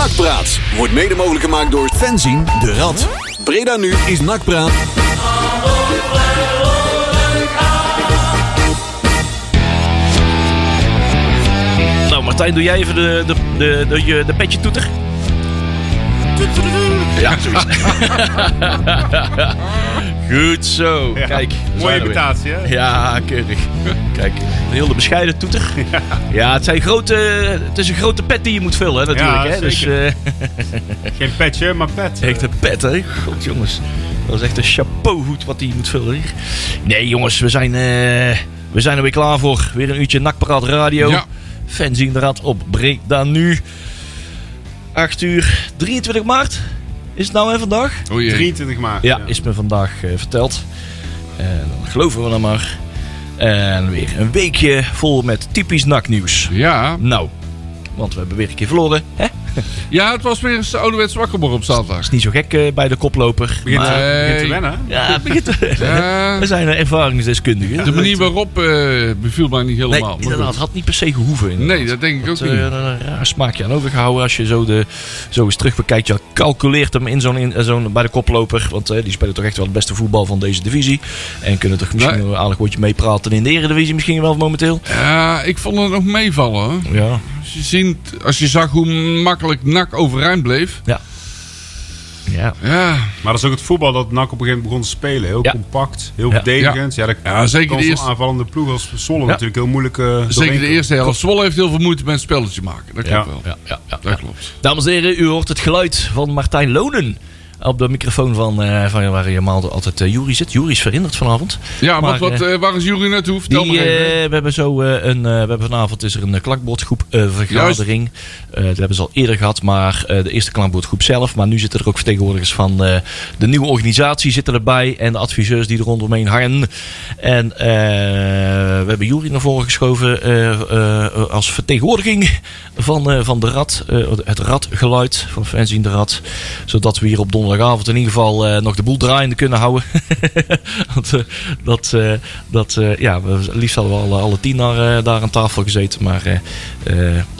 Nakpraat wordt mede mogelijk gemaakt door Fenzin de Rad. Breda nu is Nakpraat. Nou, Martijn, doe jij even de, de, de, de, de, de petje toeter? Ja, zoiets. Goed zo. Ja, Kijk. Mooie imitatie, hè? Ja, keurig. Kijk, een hele bescheiden toeter. Ja, het, zijn grote, het is een grote pet die je moet vullen, natuurlijk. Ja, hè? Dus zeker. eh, Geen petje, maar pet. echt een pet, hè? God, jongens. Dat is echt een chapeauhoed wat hij moet vullen hier. Nee, jongens, we zijn, eh, we zijn er weer klaar voor. Weer een uurtje Nakpraat Radio. Ja. Fans in de rad op Breda nu. 8 uur 23 maart. Is het nou hè vandaag? Oh jee. 23 maart. Ja, is me vandaag eh, verteld. En dan geloven we dan maar. En weer een weekje vol met typisch naknieuws. Ja. Nou, want we hebben weer een keer verloren. Hè? ja, het was weer eens ouderwets wakkermorgen op zaterdag. is niet zo gek eh, bij de koploper. Begint, maar, Nee. begint te wennen. ja, begint te- Ja. We zijn eh, ervaringsdeskundigen. De manier waarop eh, beviel mij niet Nee, helemaal. maar inderdaad, goed. had niet per se gehoeven. inderdaad. Nee, dat denk ik ook niet. eh, een raar smaakje aan overgehouden als je zo, de, zo eens terug bekijkt. Je calculeert hem in zo'n, in, eh, zo'n, bij de koploper. Want eh, die spelen toch echt wel het beste voetbal van deze divisie. En kunnen toch misschien Nee. een aardig woordje meepraten in de eredivisie misschien wel momenteel. Ja, ik vond het nog meevallen. Ja, je, ziet, als je zag hoe makkelijk NAC overeind bleef. ja. Ja, Ja, Maar dat is ook het voetbal dat NAC op een gegeven moment begon te spelen. Heel Ja. compact, heel verdedigend. Ja, dat Ja, zeker de eerste- aanvallende ploeg als Zwolle Ja. natuurlijk heel moeilijk eh, zeker de eerste helft. Zwolle heeft heel veel moeite met het spelletje maken. Dat klopt Ja. wel. ja, ja, ja, Dat ja. klopt. Dames en heren, u hoort het geluid van Martijn Lonen. Op de microfoon van, eh, van waar je altijd uh, Jury zit. Jury is verhinderd vanavond. Ja, Maar, maar wat, eh, waar is Jury naartoe? Vertel Die, even. eh, we hebben zo een, we hebben vanavond is er een klankbordgroep vergadering. Dat hebben ze al eerder gehad, maar de eerste klankbordgroep zelf. Maar nu zitten er ook vertegenwoordigers van de nieuwe organisatie zitten erbij en de adviseurs die er rondomheen hangen. En we hebben Jury naar voren geschoven als vertegenwoordiging van, van de rad, het radgeluid van Fans in de Rad, zodat we hier op donderdagavond in ieder geval eh, nog de boel draaiende kunnen houden. Want, eh, dat, eh, dat ja, we, liefst hadden we alle, alle tien daar, daar aan tafel gezeten. Maar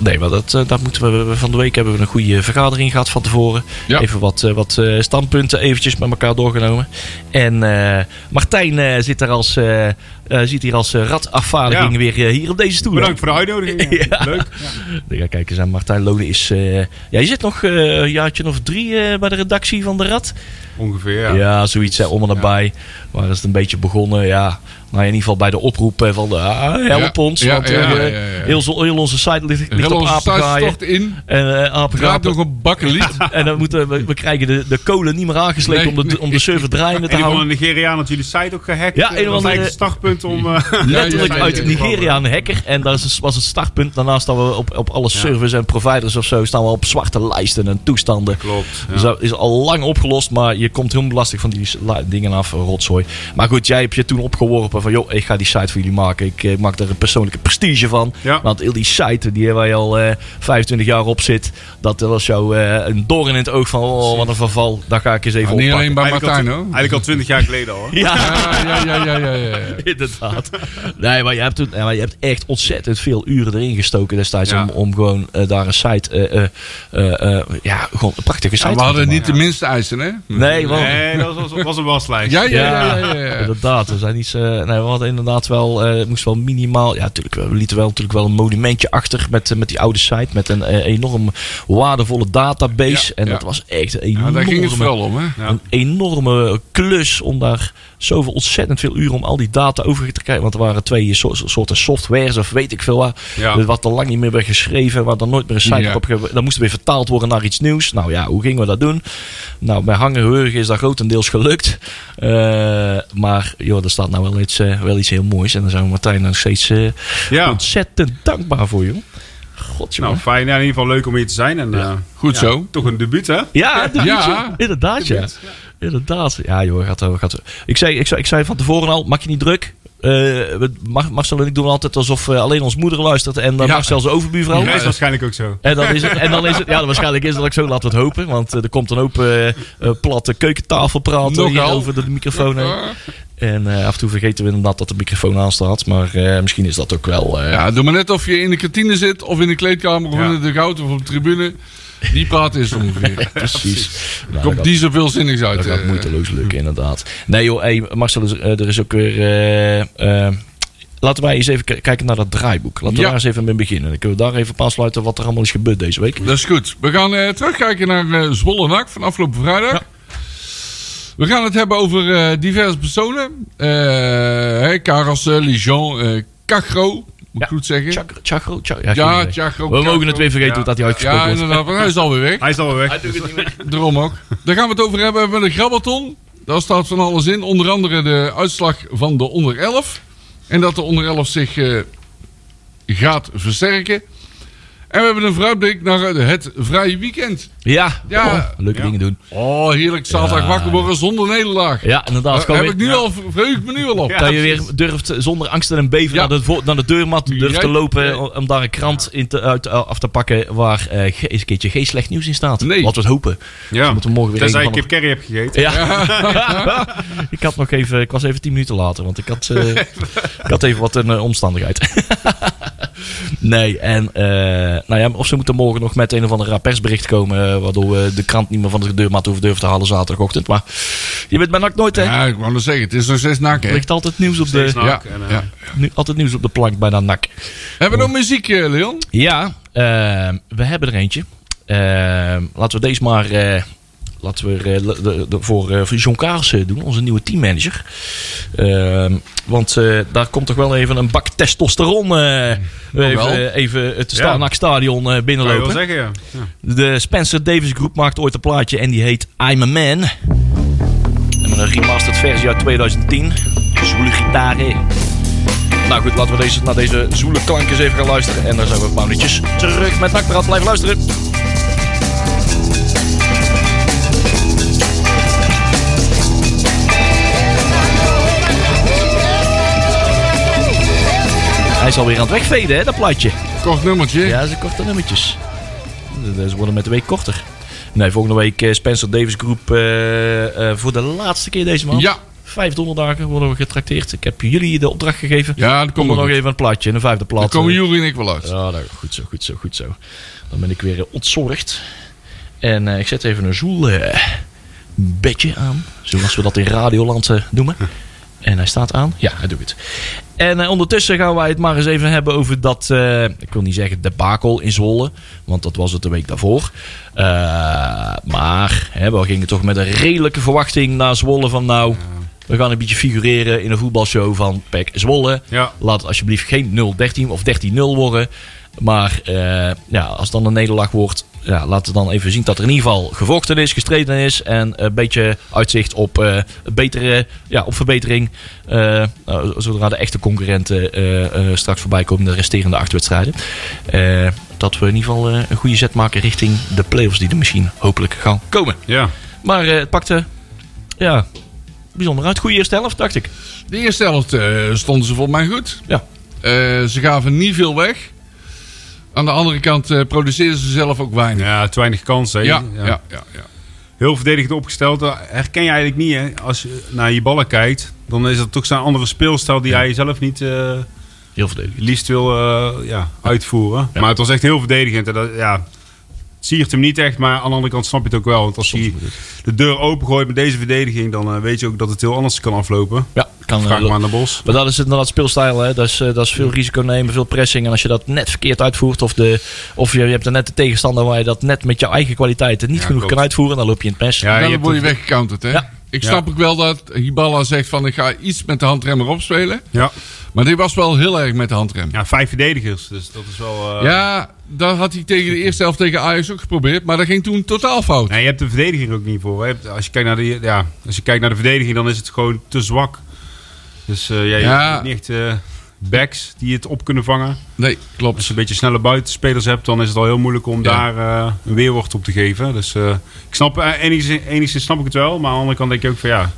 nee, maar dat, dat moeten we, van de week hebben we een goede vergadering gehad van tevoren. Ja. Even wat, wat standpunten eventjes met elkaar doorgenomen. En Martijn zit, er als, zit hier als eh, radafvaardiging Ja. weer eh, hier op deze stoel. Bedankt voor de uitnodiging. Ja. Leuk. Ja, kijk eens aan. Martijn Lonen is... eh, ja, je zit nog eh, een jaartje of drie eh, bij de redactie van de Rad. Ongeveer, ja. Ja, zoiets hè, om en nabij. Waar is het een beetje begonnen? Ja, nou in ieder geval bij de oproep eh, van de, help Ja, ons. ja, want ja, eh, ja, ja, ja. Heel, zo- heel onze site ligt, ligt op apengaaien. stort in. En uh, Draait apengapen. nog een bakkelied. En dan moeten we, we krijgen de, de kolen niet meer aangesleept Nee, om, de, om de server draaiende te Een houden. Nigeriaan had jullie site ook gehackt. Ja, Eh, een dat was de- eigenlijk het startpunt om... eh, Letterlijk ja, ja, uit ja. Nigeria een hacker. En dat is- was het startpunt. Daarnaast staan we op, op alle servers en providers of zo. Staan we op zwarte lijsten en toestanden. Klopt. ja. Dus dat is al lang opgelost, maar je komt heel lastig van die dingen af, rotzooi. Maar goed, jij hebt je toen opgeworpen van, joh, ik ga die site voor jullie maken. Ik eh, maak daar een persoonlijke prestige van. Ja. Want heel die site die waar je al eh 25 jaar op zit, dat was jou eh, een doorn in het oog van, oh, wat een verval. Daar ga ik eens even Ja, niet alleen bij Eigenlijk Martijn al, hoor. eigenlijk al 20 jaar geleden al. hoor. Ja, Ja, ja, ja, ja, ja, ja. inderdaad. Nee, maar je hebt, toen, ja, maar je hebt echt ontzettend veel uren erin gestoken destijds Ja. om, om gewoon eh, daar een site, eh, eh, eh, eh, ja, gewoon een prachtige site Ja, we hadden niet de minste eisen, hè? Nee, want, Nee, dat was, was een waslijst. Ja, ja, ja. Ja, ja, ja, ja. Inderdaad, we zijn iets. We hadden inderdaad wel. het moest wel minimaal. Ja, natuurlijk. We lieten wel natuurlijk wel een monumentje achter met, eh, met die oude site. Met een eh, enorm waardevolle database. Ja, en ja. dat was echt een Ja, enorme, daar ging het vooral om, hè? Ja. een enorme klus om daar zoveel ontzettend veel uren om al die data over te krijgen. Want er waren twee so- soorten softwares of weet ik veel wat. Ja. Er wat al lang niet meer werd geschreven. Waar dan nooit meer een site Ja. op ge- Dan moest er weer vertaald worden naar iets nieuws. Nou ja, hoe gingen we dat doen? Nou, bij Hangen Hurgen is dat grotendeels gelukt. Eh, maar joh, er staat nou wel iets, eh, wel iets heel moois. En daar zijn we Martijn nog steeds eh, Ja. ontzettend dankbaar voor, joh. God, Nou, fijn. Ja, in ieder geval leuk om hier te zijn. En, eh, Goed ja, zo. Toch een debuut, hè? Ja. ja. inderdaad, ja. Inderdaad. Ja, joh, gaat, gaat. Ik, zei, ik, zei, ik zei van tevoren al, maak je niet druk. Eh, Mar- Marcel en ik doen altijd alsof eh, alleen ons moeder luistert en dan Ja. Marcel zijn overbuurvrouw. Dat is waarschijnlijk ook zo. En dan is het, en dan is het ja, waarschijnlijk is het ook zo, laten we het hopen. Want eh, er komt een open eh, eh, platte keukentafel praten hier over de microfoon heen. En eh, af en toe vergeten we inderdaad dat de microfoon aanstaat. Maar eh, misschien is dat ook wel... eh, Ja, doe maar net of je in de kantine zit, of in de kleedkamer, of Ja. in de goud, of op de tribune. Die praat is ongeveer. Precies. Nou, Komt die zoveel zinnigs uit. Dat gaat eh. moeiteloos lukken, inderdaad. Nee joh, hey, Marcel, er is- eh, er is ook weer... eh, eh, laten wij eens even kijken naar dat draaiboek. Laten we Ja. daar eens even mee beginnen. Dan kunnen we daar even op aansluiten wat er allemaal is gebeurd deze week. Dat is goed. We gaan eh, terugkijken naar eh Zwolle NAC van afgelopen vrijdag. Ja. We gaan het hebben over eh, diverse personen. Eh hey, Karassen, Lijon, eh Cagro, moet Ja. ik goed zeggen. Chakro? Chak- ja, ja. Chagro. We mogen het weer vergeten Ja. dat hij uitgesproken Ja, wordt. inderdaad, want hij is alweer weg. Hij is alweer weg. Hij doet het niet meer. Daarom ook. Daar gaan we het over hebben. We hebben de Grabbelton. Daar staat van alles in. Onder andere de uitslag van de onder 11. En dat de onder 11 zich eh, gaat versterken. En we hebben een vooruitblik naar eh, het vrije weekend. Ja, Ja. oh, leuke Ja. dingen doen. Oh, heerlijk zaterdag Ja. wakker worden zonder nederlaag. Ja, inderdaad. Daar heb weer- ik nu al, verheug ik me nu al op. dat je weer durft zonder angst en beven Ja. naar, de, vo- naar de deurmat durft te lopen Ja. om daar een krant in te, uit, af te pakken waar eh, ge- eens een keertje geen slecht nieuws in staat. Nee. Laten we het hopen. Ja. Moeten we morgen weer Tenzij ik kip curry heb gegeten. Ja. ik had nog even, ik was even tien minuten later, want ik had, eh, ik had even wat een eh, omstandigheid. nee, en eh, nou ja, of ze moeten morgen nog met een of ander persbericht komen, eh, waardoor we de krant niet meer van de deurmat hoeven durven te halen zaterdagochtend. Maar je weet bij NAC nooit, hè? Ja, ik wou nog zeggen, het is nog steeds nak, Er hè? ligt altijd nieuws op de, nak. Ja, en, eh, ja. nu, altijd nieuws op de plank bij de NAC. Hebben we nog muziek, eh, Leon? Ja, eh, we hebben er eentje. Eh, laten we deze maar eh, laten we eh, de, de- voor, eh, voor John Kaars eh, doen, onze nieuwe teammanager. Eh, want daar komt toch wel even een bak testosteron wel. even, even het Ja. Starnak Stadion binnenlopen. zeggen, ja. ja. De Spencer Davis Groep maakt ooit een plaatje en die heet I'm a Man. En een remastered versie uit 2010. Zwoele gitaren. Nou goed, laten we deze, naar deze zoele klankjes even gaan luisteren. En dan zijn we een paar minuutjes terug met Nakpraat. Blijf luisteren. Hij is alweer aan het wegveden, hè, dat plaatje. Kort nummertje. Ja, ze korte nummertjes. Ze worden met de week korter. Nee, volgende week eh, Spencer Davis Groep eh, eh, voor de laatste keer deze maand. Ja, Vijf donderdagen worden we getrakteerd. Ik heb jullie de opdracht gegeven. ja dat Kom komt er nog even een plaatje, een vijfde plaat. komen eh. Jury en ik wel uit. Ja, nou, goed zo, goed zo, goed zo. Dan ben ik weer ontzorgd. En ik zet even een zoel bedje aan. Zoals we dat in Radioland noemen. En hij staat aan. Ja, hij doet het. En eh, ondertussen gaan wij het maar eens even hebben over dat, eh, ik wil niet zeggen debakel in Zwolle. Want dat was het de week daarvoor. Eh, maar hè, we gingen toch met een redelijke verwachting naar Zwolle van nou... We gaan een beetje figureren in een voetbalshow van PEC Zwolle. Ja. Laat het alsjeblieft geen 0-13 of 13-0 worden. Maar eh, ja, als het dan een nederlaag wordt, ja, laten we dan even zien dat er in ieder geval gevochten is, gestreden is. En een beetje uitzicht op, eh, betere, ja, op verbetering. eh, zodra de echte concurrenten straks voorbij komen, de resterende acht wedstrijden. Dat we in ieder geval een goede zet maken richting de play-offs die er misschien hopelijk gaan komen. Ja. Maar het pakte ja, bijzonder uit. Goede eerste helft, dacht ik. De eerste helft stonden ze volgens mij goed. Ja. Ze gaven niet veel weg. Aan de andere kant eh, produceerden ze zelf ook weinig. ja, te weinig kansen. hè. Ja, ja, ja. ja, Heel verdedigend opgesteld. Dat herken je eigenlijk niet, hè. Als je naar je ballen kijkt, dan is dat toch zo'n andere speelstijl die jij zelf niet eh, Heel verdedigend. liefst wil eh, ja, uitvoeren. Ja. Maar het was echt heel verdedigend. En dat, ja, het siert hem niet echt, maar aan de andere kant snap je het ook wel. Want als hij de deur opengooit met deze verdediging, dan eh, weet je ook dat het heel anders kan aflopen. Ja, kan Vraag maar aan de bos. Maar dat is inderdaad speelstijl. Hè? Dat, is, eh, dat is veel risico nemen, veel pressing. En als je dat net verkeerd uitvoert, of, de, of je, je hebt er net de tegenstander waar je dat net met jouw eigen kwaliteiten niet Ja, genoeg klopt. kan uitvoeren, dan loop je in het mes. Ja, dan je hebt word je weggecounterd. Hè? Ja. Ik Ja. snap ook wel dat Hiballa zegt van ik ga iets met de handrem erop spelen. Ja. Maar dit was wel heel erg met de handrem. ja, vijf verdedigers. Dus dat is wel... eh, Ja, dat had hij tegen de eerste helft tegen Ajax ook geprobeerd. Maar dat ging toen totaal fout. Nee, je hebt de verdediging ook niet voor. hè. Je hebt- Als je, kijkt naar de, ja, als je kijkt naar de verdediging, dan is het gewoon te zwak. Dus eh, ja, je Ja. hebt niet echt eh, backs die het op kunnen vangen. Nee, Als klopt. je een beetje snelle buitenspelers hebt, dan is het al heel moeilijk om Ja. daar eh, een weerwoord op te geven. Dus eh, ik snap, enigszins, enigszins snap ik het wel. Maar aan de andere kant denk ik ook van ja,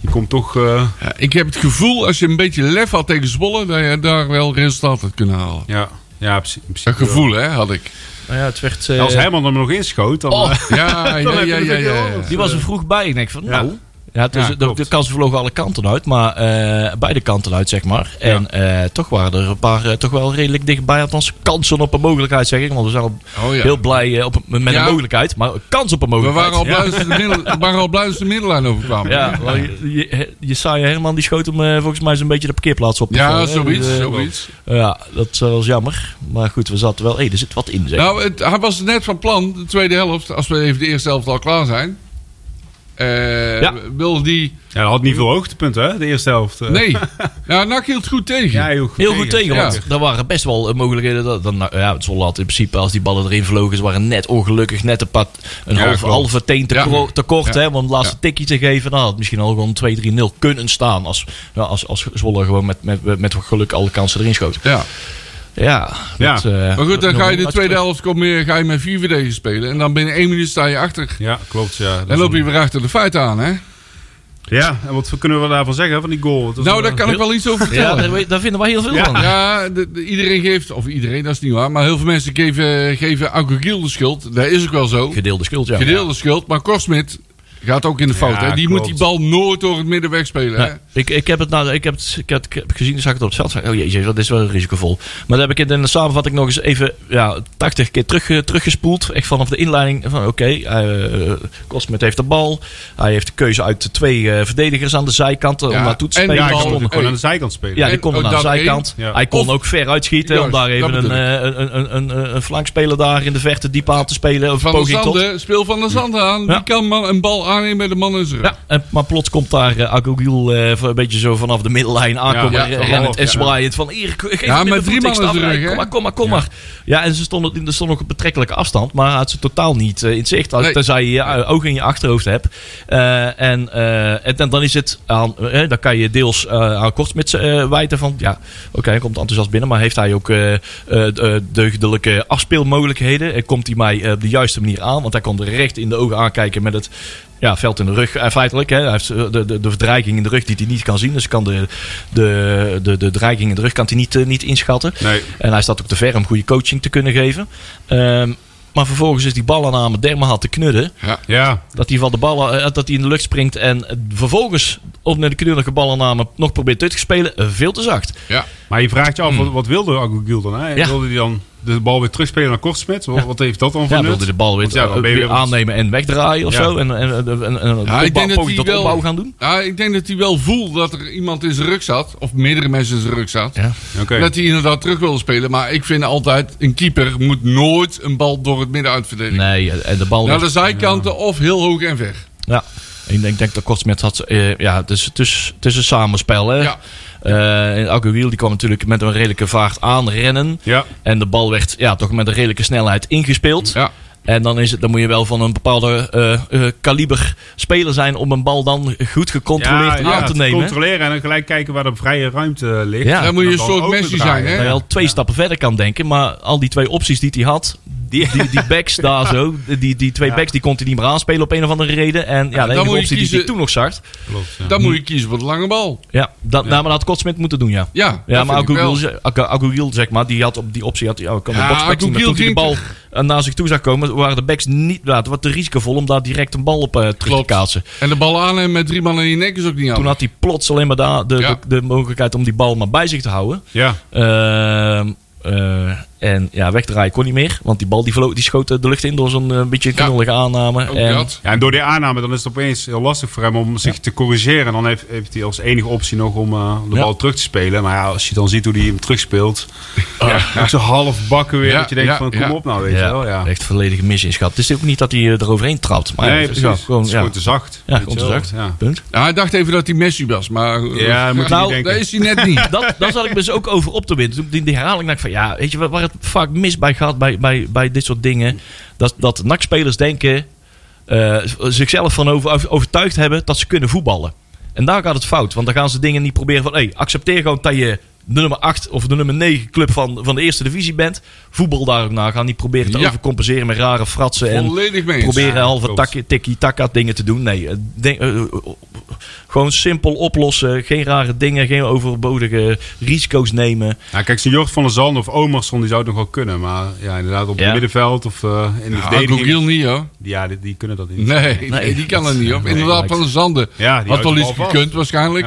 je komt toch... eh, Ja, ik heb het gevoel als je een beetje lef had tegen Zwolle, dat je daar wel resultaat had kunnen halen. ja, ja, principe Dat gevoel hè, had ik. Nou ja, het werd, eh. Als Herman er nog inschoot, dan... Oh. Ja, ja, Dan ja, ja, die was er vroeg bij. Ik denk van, Ja. nou, Ja, dus Ja, de, de kansen vlogen alle kanten uit, maar eh, beide kanten uit, zeg maar. En eh, toch waren er een paar eh, toch wel redelijk dichtbij. Althans, kansen op een mogelijkheid, zeg ik. Want we zijn al Oh ja. heel blij op, met een mogelijkheid, maar kans op een We mogelijkheid. waren al blij dat ze de middel- we waren al blij ze de middellijn overkwamen. Ja, je, je, je saaie Herman die schoot hem volgens mij zo'n beetje de parkeerplaats op. Ja, zoiets. dus, zoiets. Ja, dat was jammer. Maar goed, we zaten wel... Hé, er zit wat in, zeg. Nou, het, hij was net van plan, de tweede helft, als we even de eerste helft al klaar zijn. Eh Ja. Wil die. Ja, dat had niet veel hoogtepunten, hè? De eerste helft. eh. Nee. ja, Nak hield goed tegen. Ja, heel goed. Heel goed tegen, Ja. want er waren best wel eh, mogelijkheden. Dat, dan, nou, ja, het Zwolle had in principe, als die ballen erin vlogen, ze waren net ongelukkig, net een, pat, een Ja, halve, teen te, Ja. kro- te kort, Ja. hè, om het laatste Ja. tikje te geven. Dan had het misschien al gewoon 2-3-0 kunnen staan. Als, ja, als, als Zwolle gewoon met, met, met geluk alle kansen erin schoot. Ja. Ja, Ja. dat, eh, Maar goed, dan ga je de tweede helft kom je, ga je met vier verdedigers spelen. En dan binnen één minuut sta je achter. Ja, klopt. Ja. En loop je een- weer achter de feiten aan, hè? Ja, en wat kunnen we daarvan zeggen, van die goal? Dat Nou, daar kan ik wel iets over Ja, vertellen. daar, daar vinden wij heel veel Ja. van. Ja, de- de- iedereen geeft, of iedereen, dat is niet waar. Maar heel veel mensen geven, geven Agogiel de schuld. Dat is ook wel zo. Gedeelde schuld, ja. Gedeelde schuld. Maar Korsmit gaat ook in de fout. Ja, hè? Die klopt. moet die bal nooit door het midden wegspelen. Hè? Ja, ik, ik heb het nou, ik heb het, ik heb ik heb gezien, zag ik het op het veld. Oh jezus, dat is wel risicovol. Maar dan heb ik het in de samenvatting nog eens even ja, 80 keer terug, teruggespoeld. Echt vanaf de inleiding van oké, eh Kostmet heeft de bal. Hij heeft de keuze uit de twee eh, verdedigers aan de zijkant eh, om naartoe te en spelen. Ja, bal- kon gewoon aan de zijkant spelen. ja, die konden ook naar de zijkant. Hij kon ook ver uitschieten om daar even een, eh, een, een, een, een, flankspeler daar in de verte diep aan te spelen. Van der speel Van der Zanden aan. Die kan man, een bal aannemen bij de man in zijn rug. Ja, en, maar plots komt daar uh, een beetje zo vanaf de middellijn aankomen. Ja, Ja, en zwaaiend van hier, geef Ja, de drie man in zijn rug? Kom maar, kom maar, kom maar. Ja, en ze stonden, er stond ook een betrekkelijke afstand, maar had ze totaal niet eh, in zicht. Als, Nee. Tenzij je je ogen in je achterhoofd hebt. En, en dan- is het aan, dan kan je deels aan Kortsmits wijten van, ja, oké, hij komt enthousiast binnen, maar heeft hij ook deugdelijke afspeelmogelijkheden? En komt hij mij op de juiste manier aan? Want hij kon er recht in de ogen aankijken met het ja, veld in de rug. Eh, feitelijk, hè, hij heeft eh, de, de, de verdreiging in de rug die hij niet kan zien. Dus kan de, de, de, de dreiging in de rug kan hij niet, eh, niet inschatten. Nee. En hij staat ook te ver om goede coaching te kunnen geven. Ehm, maar vervolgens is die balaanname dermate te knudden. Ja, Dat hij van de ballen, dat hij in de lucht springt. En vervolgens op naar de knullige ballenname nog probeert uit te spelen. veel te zacht. Ja. maar je vraagt je af, wat, wat wilde Agogiel dan? Hè? Hmm. Ja. Wilde hij dan de bal weer terugspelen naar Kortsmit? Wat, Ja. wat heeft dat dan voor Ja, wilde de bal weer, Want ja, dan ben je weer aannemen en wegdraaien of Ja. zo. En, en, en, en, Ja, ik denk dat hij tot opbouw wel, gaan doen. ja, ik denk dat hij wel voelt dat er iemand in zijn rug zat. Of meerdere mensen in zijn rug zat. Ja. Dat hij inderdaad terug wilde spelen. Maar ik vind altijd, een keeper moet nooit een bal door het midden uitverdedigen. Nee, en de bal Naar de zijkanten of heel hoog en ver. Ja, ik denk, denk dat Kortsmet had... eh, ja, het is, het, is, het is een samenspel, hè. Ja. Eh, en die kwam natuurlijk met een redelijke vaart aanrennen. Ja, En de bal werd ja, toch met een redelijke snelheid ingespeeld. Ja. En dan, is het, dan moet je wel van een bepaalde eh, eh, kaliber speler zijn... om een bal dan goed gecontroleerd ja, aan te nemen. controleren en dan gelijk kijken waar de vrije ruimte ligt. Ja. Dan moet je een soort Messi zijn, hè? Dat je al twee stappen verder kan denken. Maar al die twee opties die hij had... Die, die, die backs daar zo, die, die twee Ja. backs, die kon hij niet meer aanspelen op een of andere reden. En ja, dan de enige optie die hij toen nog zag. Klopt, ja. Dan moet je kiezen voor de lange bal. Ja, dat, Nou, maar dat had Kotsmit moeten doen, ja. Ja, Ja, maar Agogiel, zeg maar, die had op die optie, had, ja, kan de Ja, boxback zien, maar Agogiel toen hij de bal ging eh, naar zich toe zag komen, waren de backs niet, ja, het was te risicovol om daar direct een bal op eh, terug te kaatsen. En de bal aannemen met drie man in je nek is ook niet aan. Toen had hij plots alleen maar de, Ja. de, de mogelijkheid om die bal maar bij zich te houden. Ja, Ehm, eh, en ja, wegdraaien kon niet meer, want die bal die, vloog, die schoot de lucht in door zo'n eh, beetje Ja. knullige aanname. Ook en, dat. Ja, en door die aanname dan is het opeens heel lastig voor hem om zich te corrigeren. En dan heeft, heeft hij als enige optie nog om eh, de Ja. bal terug te spelen. Maar ja, als je dan ziet hoe hij hem terugspeelt. Ja, ook zo half bakken weer. Ja, dat je denkt ja, van kom ja. op nou, weet je wel. Ja. echt volledige misinschat. Het is ook niet dat hij eh, eroverheen trapt. Maar nee, precies. gewoon, het is ja, gewoon te zacht. ja, gewoon te zacht. Ja. Punt. Ja, hij dacht even dat hij Messi was, maar... eh, Ja, moet Nou, daar is hij net niet. dat, daar zat ik dus ook over op te winnen. Toen die, die herhaling dacht ik van ja, weet je waar het vaak mis bij gaat bij, bij, bij dit soort dingen? Dat, dat denken, eh, zichzelf van over, overtuigd hebben dat ze kunnen voetballen. En daar gaat het fout. Want dan gaan ze dingen niet proberen van hey, accepteer gewoon dat je de nummer 8 of de nummer 9 club van, van de eerste divisie bent. Voetbal daar ook naar. Ga niet proberen te Ja. overcompenseren met rare fratsen. En Volledig proberen Ja, halve takkie- tikkie-taka dingen te doen. Nee, eh, denk, eh, gewoon simpel oplossen. Geen rare dingen, geen overbodige risico's nemen. Ja, kijk, zo'n Jort van der Zand of Omerson, die zou het nog wel kunnen. Maar ja, inderdaad, op Ja. het middenveld of eh, in de Ja, verdediging. Niet hoor. Ja, die, die kunnen dat niet. Nee, nee, die kan er niet op. Inderdaad, van de Zanden. Ja, die Had wel iets gekund waarschijnlijk.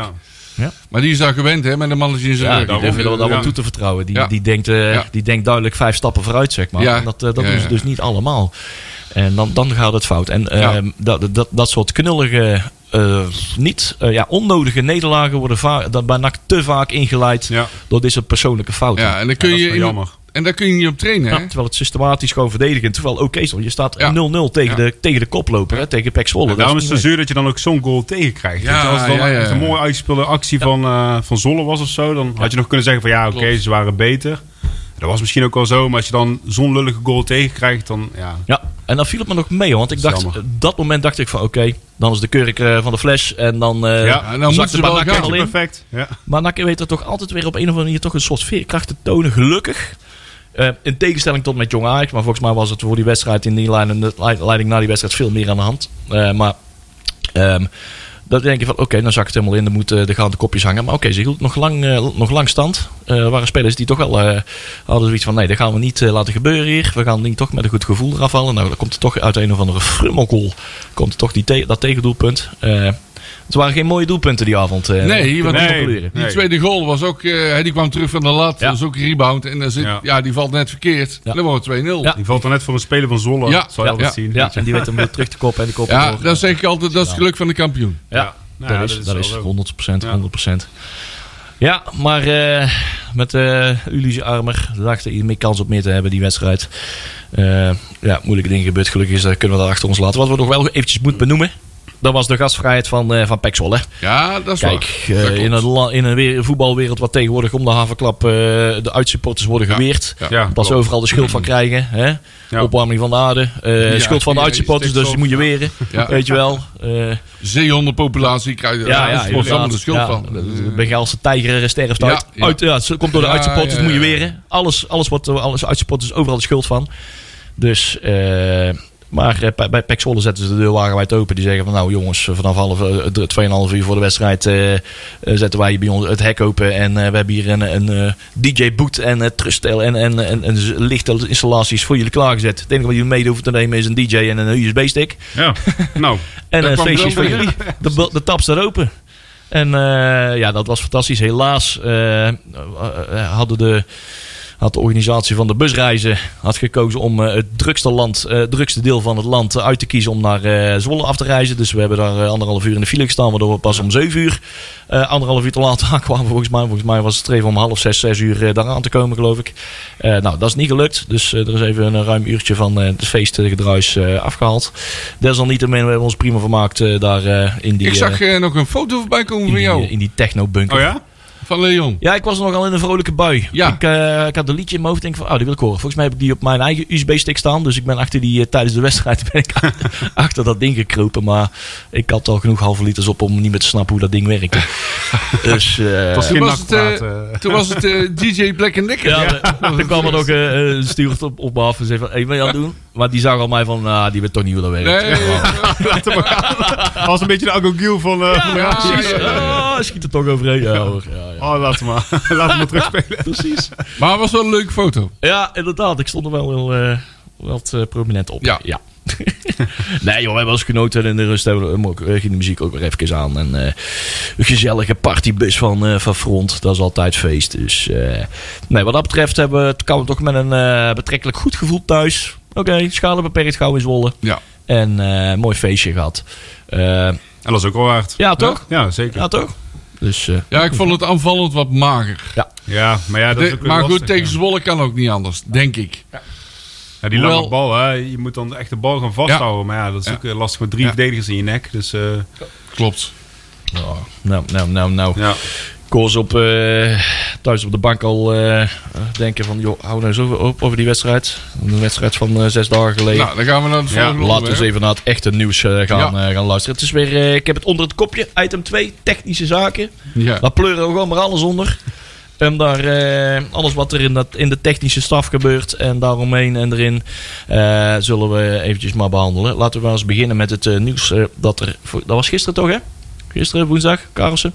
Ja. Maar die is daar gewend hè, met een mannetje in zijn Ja, rug. die durven er wat toe te vertrouwen. Die, Ja. die, denkt, eh, Ja. die denkt duidelijk vijf stappen vooruit, zeg maar. Ja. En dat, eh, dat Ja, doen ze ja. dus niet allemaal. En dan, dan gaat het fout. En Ja. ehm, dat, dat, dat soort knullige, eh, niet eh, ja, onnodige nederlagen worden va- dat bij NAC te vaak ingeleid Ja. door deze persoonlijke fouten. Ja, en dan kun je jammer. En daar kun je niet op trainen, Ja, hè? terwijl het systematisch gewoon verdedigend. Terwijl oké is, want je staat Ja. 0-0 tegen, Ja. de, tegen de koploper, hè, tegen Pek Zwolle. Daarom is het is zo zuur dat je dan ook zo'n goal tegenkrijgt. Ja, als het dan ja, ja, echt een mooi uitgespeelde actie van, eh, van Zolle was of zo, dan had je nog kunnen zeggen van ja, oké, ze waren beter. Dat was misschien ook wel zo, maar als je dan zo'n lullige goal tegenkrijgt, dan ja. En dan viel het me nog mee, want ik dacht, jammer. dat moment dacht ik van oké, dan is de kurk eh, van de fles en dan, eh Ja, en dan zakt de wel Banak gaan. er al in. Perfect. Ja. Maar NAC weet er toch altijd weer op een of andere manier toch een soort veerkracht te tonen, gelukkig. Eh, in tegenstelling tot met Jong Ajax, maar volgens mij was het voor die wedstrijd in die lijn en de leiding na die wedstrijd veel meer aan de hand. Eh, maar ehm dan denk je van oké, dan zak het helemaal in, dan moeten de gaan de kopjes hangen. Maar oké, ze hield nog lang, eh, nog lang stand. Eh, er waren spelers die toch wel eh, hadden zoiets van nee, dat gaan we niet laten gebeuren hier. We gaan niet toch met een goed gevoel eraf halen. Nou, dan komt er toch uit een of andere frummelkool, komt er toch die dat tegendoelpunt. Eh, het waren geen mooie doelpunten die avond. eh, Nee, want- niet Nee. concluderen. Die Nee. tweede goal was ook, eh, die kwam terug van de lat. Ja. Dat is ook een rebound. En dan zit, ja. Ja. die valt net verkeerd. Ja. Dan wordt het 2-0. Ja. Die valt dan net voor een speler van Zolle. Ja. Zal je Ja, altijd ja, zien. Ja, en die weet hem weer terug te koppen en die kop Ja, door. dat zeg ik altijd, dat is het geluk van de kampioen. Ja, Ja. Nou dat, ja, is, dat is dat wel is zo. 100%, Ja. 100%. Ja, maar eh, met eh Ulysse Armer dachten hier meer kans op meer te hebben, die wedstrijd. Eh, ja, moeilijke dingen gebeurd. Gelukkig is, dat kunnen we dat achter ons laten. Wat we nog wel eventjes moeten benoemen, dat was de gastvrijheid van, eh van Zwolle. Ja, dat is Kijk, waar. eh, Dat in een, in een voetbalwereld wat tegenwoordig om de havenklap eh, de uitsupporters worden Ja. geweerd. Ja. Ja, Dat ze overal de schuld van krijgen. Hè? Ja. Opwarming van de aarde. eh, Ja, schuld van de uitsupporters, dus die moet je weren. Ja. Weet je wel. Eh, Zeehondenpopulatie krijg je ja, daar ja, allemaal de schuld ja, van. De Bengaalse tijger sterft Ja, uit. ja. uit ja, het komt door de Ja, uitsupporters, moet je weren. Alles, alles wordt alles uitsupporters overal de schuld van. Dus, eh, maar eh, bij, Pek Zwolle zetten ze de deur wagenwijd open. Die zeggen van nou jongens, vanaf half, eh, de- 2,5 uur voor de wedstrijd eh, eh, zetten wij bij ons het hek open. En eh, we hebben hier een, een eh, DJ-boot en trustel en, en, en, en lichte installaties voor jullie klaargezet. Het enige wat jullie mee hoeven te nemen is een DJ en een USB-stick. Ja. nou, En een feestjes voor jullie. De, de tap staat open. En eh, ja, dat was fantastisch. Helaas eh, eh, eh, hadden de, had de organisatie van de busreizen had gekozen om eh, het drukste, land, eh, drukste deel van het land eh, uit te kiezen om naar Zwolle af te reizen. Dus we hebben daar anderhalf uur in de file gestaan, waardoor we pas om zeven uur, anderhalf uur te laat aankwamen volgens mij. Volgens mij was het streven om half zes, zes uur daar aan te komen, geloof ik. Nou, dat is niet gelukt. Dus er is even een ruim uurtje van het feestgedruis eh afgehaald. Desalniettemin, we hebben ons prima vermaakt daar in die, Ik zag nog een foto voorbij komen van jou. in die techno-bunker. oh ja? Van Leon. Ja, ik was nogal in een vrolijke bui. Ja. Ik, eh, ik had een liedje in mijn hoofd. denk van, oh, die wil ik horen. Volgens mij heb ik die op mijn eigen USB-stick staan. Dus ik ben achter die, eh, tijdens de wedstrijd ben ik achter dat ding gekropen. Maar ik had al genoeg halve liters op om niet meer te snappen hoe dat ding werkte. dus, eh, was Toen was het. Toen was het DJ Black and Decker. ja, toen kwam er nog eh, een steward op, op me af en zei van, hey, wat je aan het doen? Maar die zag al mij van, nou, die weet toch niet hoe dat werkt. Nee, was een beetje de Agogiel van, eh van de ja. Ja, schiet er toch overheen. Ja, hoor. Ja, ja. Oh, laat hem maar. laat hem maar terugspelen. Precies. maar het was wel een leuke foto. Ja, inderdaad. Ik stond er wel heel eh, wat eh, prominent op. Ja. nee joh, wij hebben eens genoten en in de rust hebben we, ook, ging de muziek ook weer even aan. En eh, een gezellige partybus van, eh, van Front, dat is altijd feest. Dus eh, nee, wat dat betreft hebben we, kwamen we toch met een eh, betrekkelijk goed gevoel thuis. Oké, schalen beperkt gauw in Zwolle. Ja. En eh, mooi feestje gehad. Eh, En dat is ook wel waard. ja, toch? Ja, zeker. Ja, toch? Dus, eh, Ja, ik vond het aanvallend wat mager. Ja, maar ja, dat is ook maar goed, tegen ja. Zwolle kan ook niet anders, denk ik. Ja, die Hoewel- lange bal, hè. Je moet dan echt de bal gaan vasthouden. Maar ja, dat is Ja. ook eh, lastig met drie Ja. verdedigers in je nek. Dus eh, Klopt. nou, nou, nou, nou. Ze op, eh, thuis op de bank al eh, denken van... joh, hou nou zo op over die wedstrijd. Een wedstrijd van eh, zes dagen geleden. Nou, dan gaan we naar het Ja, Laten we eens even naar het echte nieuws gaan, Ja. gaan luisteren. Het is weer, ik heb het onder het kopje, item 2, technische zaken. Ja. Daar pleuren we gewoon maar alles onder. En daar, eh, alles wat er in, dat, in de technische staf gebeurt en daaromheen en erin, eh, zullen we eventjes maar behandelen. Laten we maar eens beginnen met het eh, nieuws dat er... Dat was gisteren toch, hè? gisteren woensdag, Karelsen.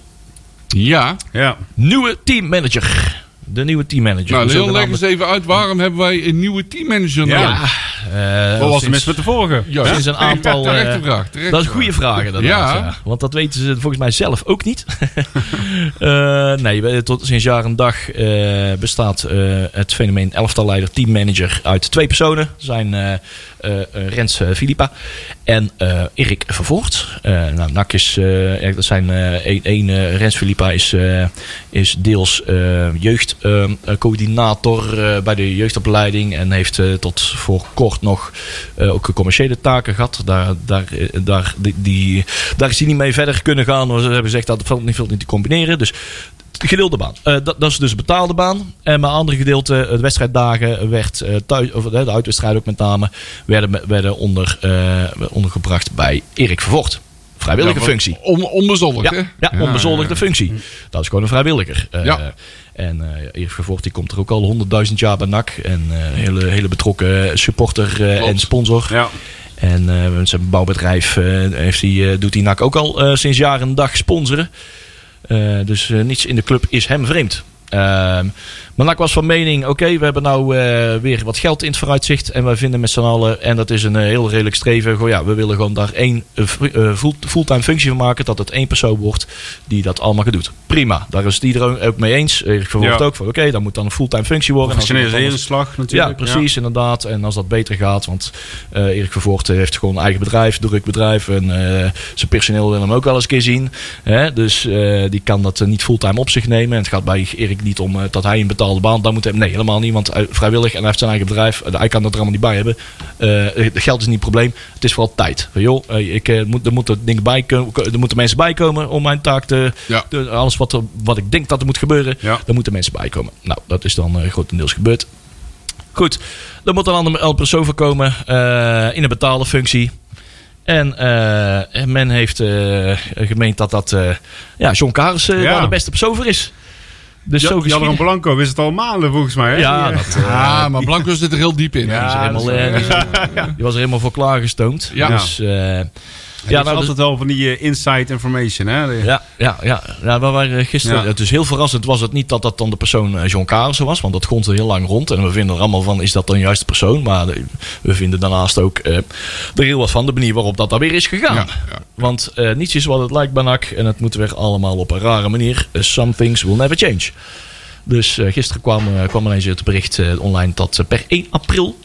Ja. Ja. Nieuwe teammanager. De nieuwe teammanager. Nou, Leon, leg eens even uit. Waarom hebben wij een nieuwe teammanager Ja. nodig? Eh, Wat was er sinds- mis met de vorige? Ja, Sinds een aantal... Terechte eh, vraag. terechte dat is een goede vraag inderdaad. Ja. Ja. Want dat weten ze volgens mij zelf ook niet. Eh, nee, tot sinds jaar en dag eh, bestaat eh, het fenomeen elftalleider teammanager uit twee personen. Zijn Rens eh, Filipa en eh, Erik Vervoort. Eh nou, NAC is, eh, dat zijn eh, één, eh, Rens Filipa is, eh, is deels jeugdcoördinator bij de jeugdopleiding en heeft eh, tot voor kort nog eh, ook commerciële taken gehad. Daar, daar, eh, daar, die, daar is hij niet mee verder kunnen gaan. Ze hebben gezegd dat het valt niet veel te combineren. Dus gedeelde baan. Eh, dat, dat is dus een betaalde baan. En mijn andere gedeelte, de wedstrijddagen, werd eh, thuis, of, eh, de uitwedstrijden ook met name, werden, werden onder, ondergebracht bij Erik Vervoort. Vrijwillige Ja, functie. On, onbezoldigd, hè? Ja, ja, onbezoldigde functie. Dat is gewoon een vrijwilliger. Ja. En Erik Vervoort die komt er ook al honderdduizend jaar bij NAC. En eh hele, hele betrokken supporter en sponsor. Ja. En met zijn bouwbedrijf heeft eh, doet hij NAC ook al sinds jaar en dag sponsoren. Eh, dus eh, niets in de club is hem vreemd. Ehm, maar NAC was van mening, oké, we hebben nou eh, weer wat geld in het vooruitzicht. En wij vinden met z'n allen, en dat is een eh, heel redelijk streven, gewoon, ja, we willen gewoon daar één full- fulltime functie van maken. Dat het één persoon wordt die dat allemaal gaat doen. Prima, daar is iedereen ook mee eens. Erik verwacht Ja. ook van, oké, dat moet dan een fulltime functie worden. En als anders- Professionaliseringsslag ja, natuurlijk. precies, inderdaad. En als dat beter gaat, want Erik Vervoort heeft gewoon een eigen bedrijf, druk bedrijf. En zijn personeel wil hem ook wel eens een keer zien. Hè? Dus die kan dat niet fulltime op zich nemen. En het gaat bij Erik niet om eh, dat hij een betaalde baan dan moet hebben. Nee, helemaal niet, want hij, vrijwillig en hij heeft zijn eigen bedrijf. Eh, hij kan dat er allemaal niet bij hebben. Eh, het geld is niet het probleem. Het is vooral tijd. Van, joh, eh, ik, eh, moet, er moeten dingen bij komen, er moeten mensen bij komen om mijn taak te... Ja. alles wat, er, wat ik denk dat er moet gebeuren, Ja. daar moeten mensen bij komen. Nou, dat is dan eh, grotendeels gebeurd. Goed, er moet een ander persoon voor komen eh, in een betaalde functie. En eh, men heeft eh, gemeend dat dat eh, ja, John Karis eh, Ja. de beste persoon is. Dus zo Ja, Jan. Blanco wist het al maanden volgens mij. Hè? Ja, dat, eh, Ja, maar Blanco zit er heel diep in. Ja, die, is helemaal, is eh, die, is- die was er helemaal voor klaargestoomd. Ja. Dus, eh, ja, ja, nou, nou, altijd wel van die eh, inside information. Hè? Ja, ja, ja. ja we waren gisteren. Ja. Het is heel verrassend was het niet dat dat dan de persoon eh, John Karissen was. Want dat grond er heel lang rond. En we vinden er allemaal van, is dat dan juist de persoon? Maar eh, we vinden daarnaast ook eh, er heel wat van de manier waarop dat dan weer is gegaan. Ja, ja. Want eh, niets is wat het lijkt bij NAC. En het moet weer allemaal op een rare manier. Eh, some things will never change. Dus eh, gisteren kwam, eh, kwam ineens het bericht eh, online dat eh, per 1 april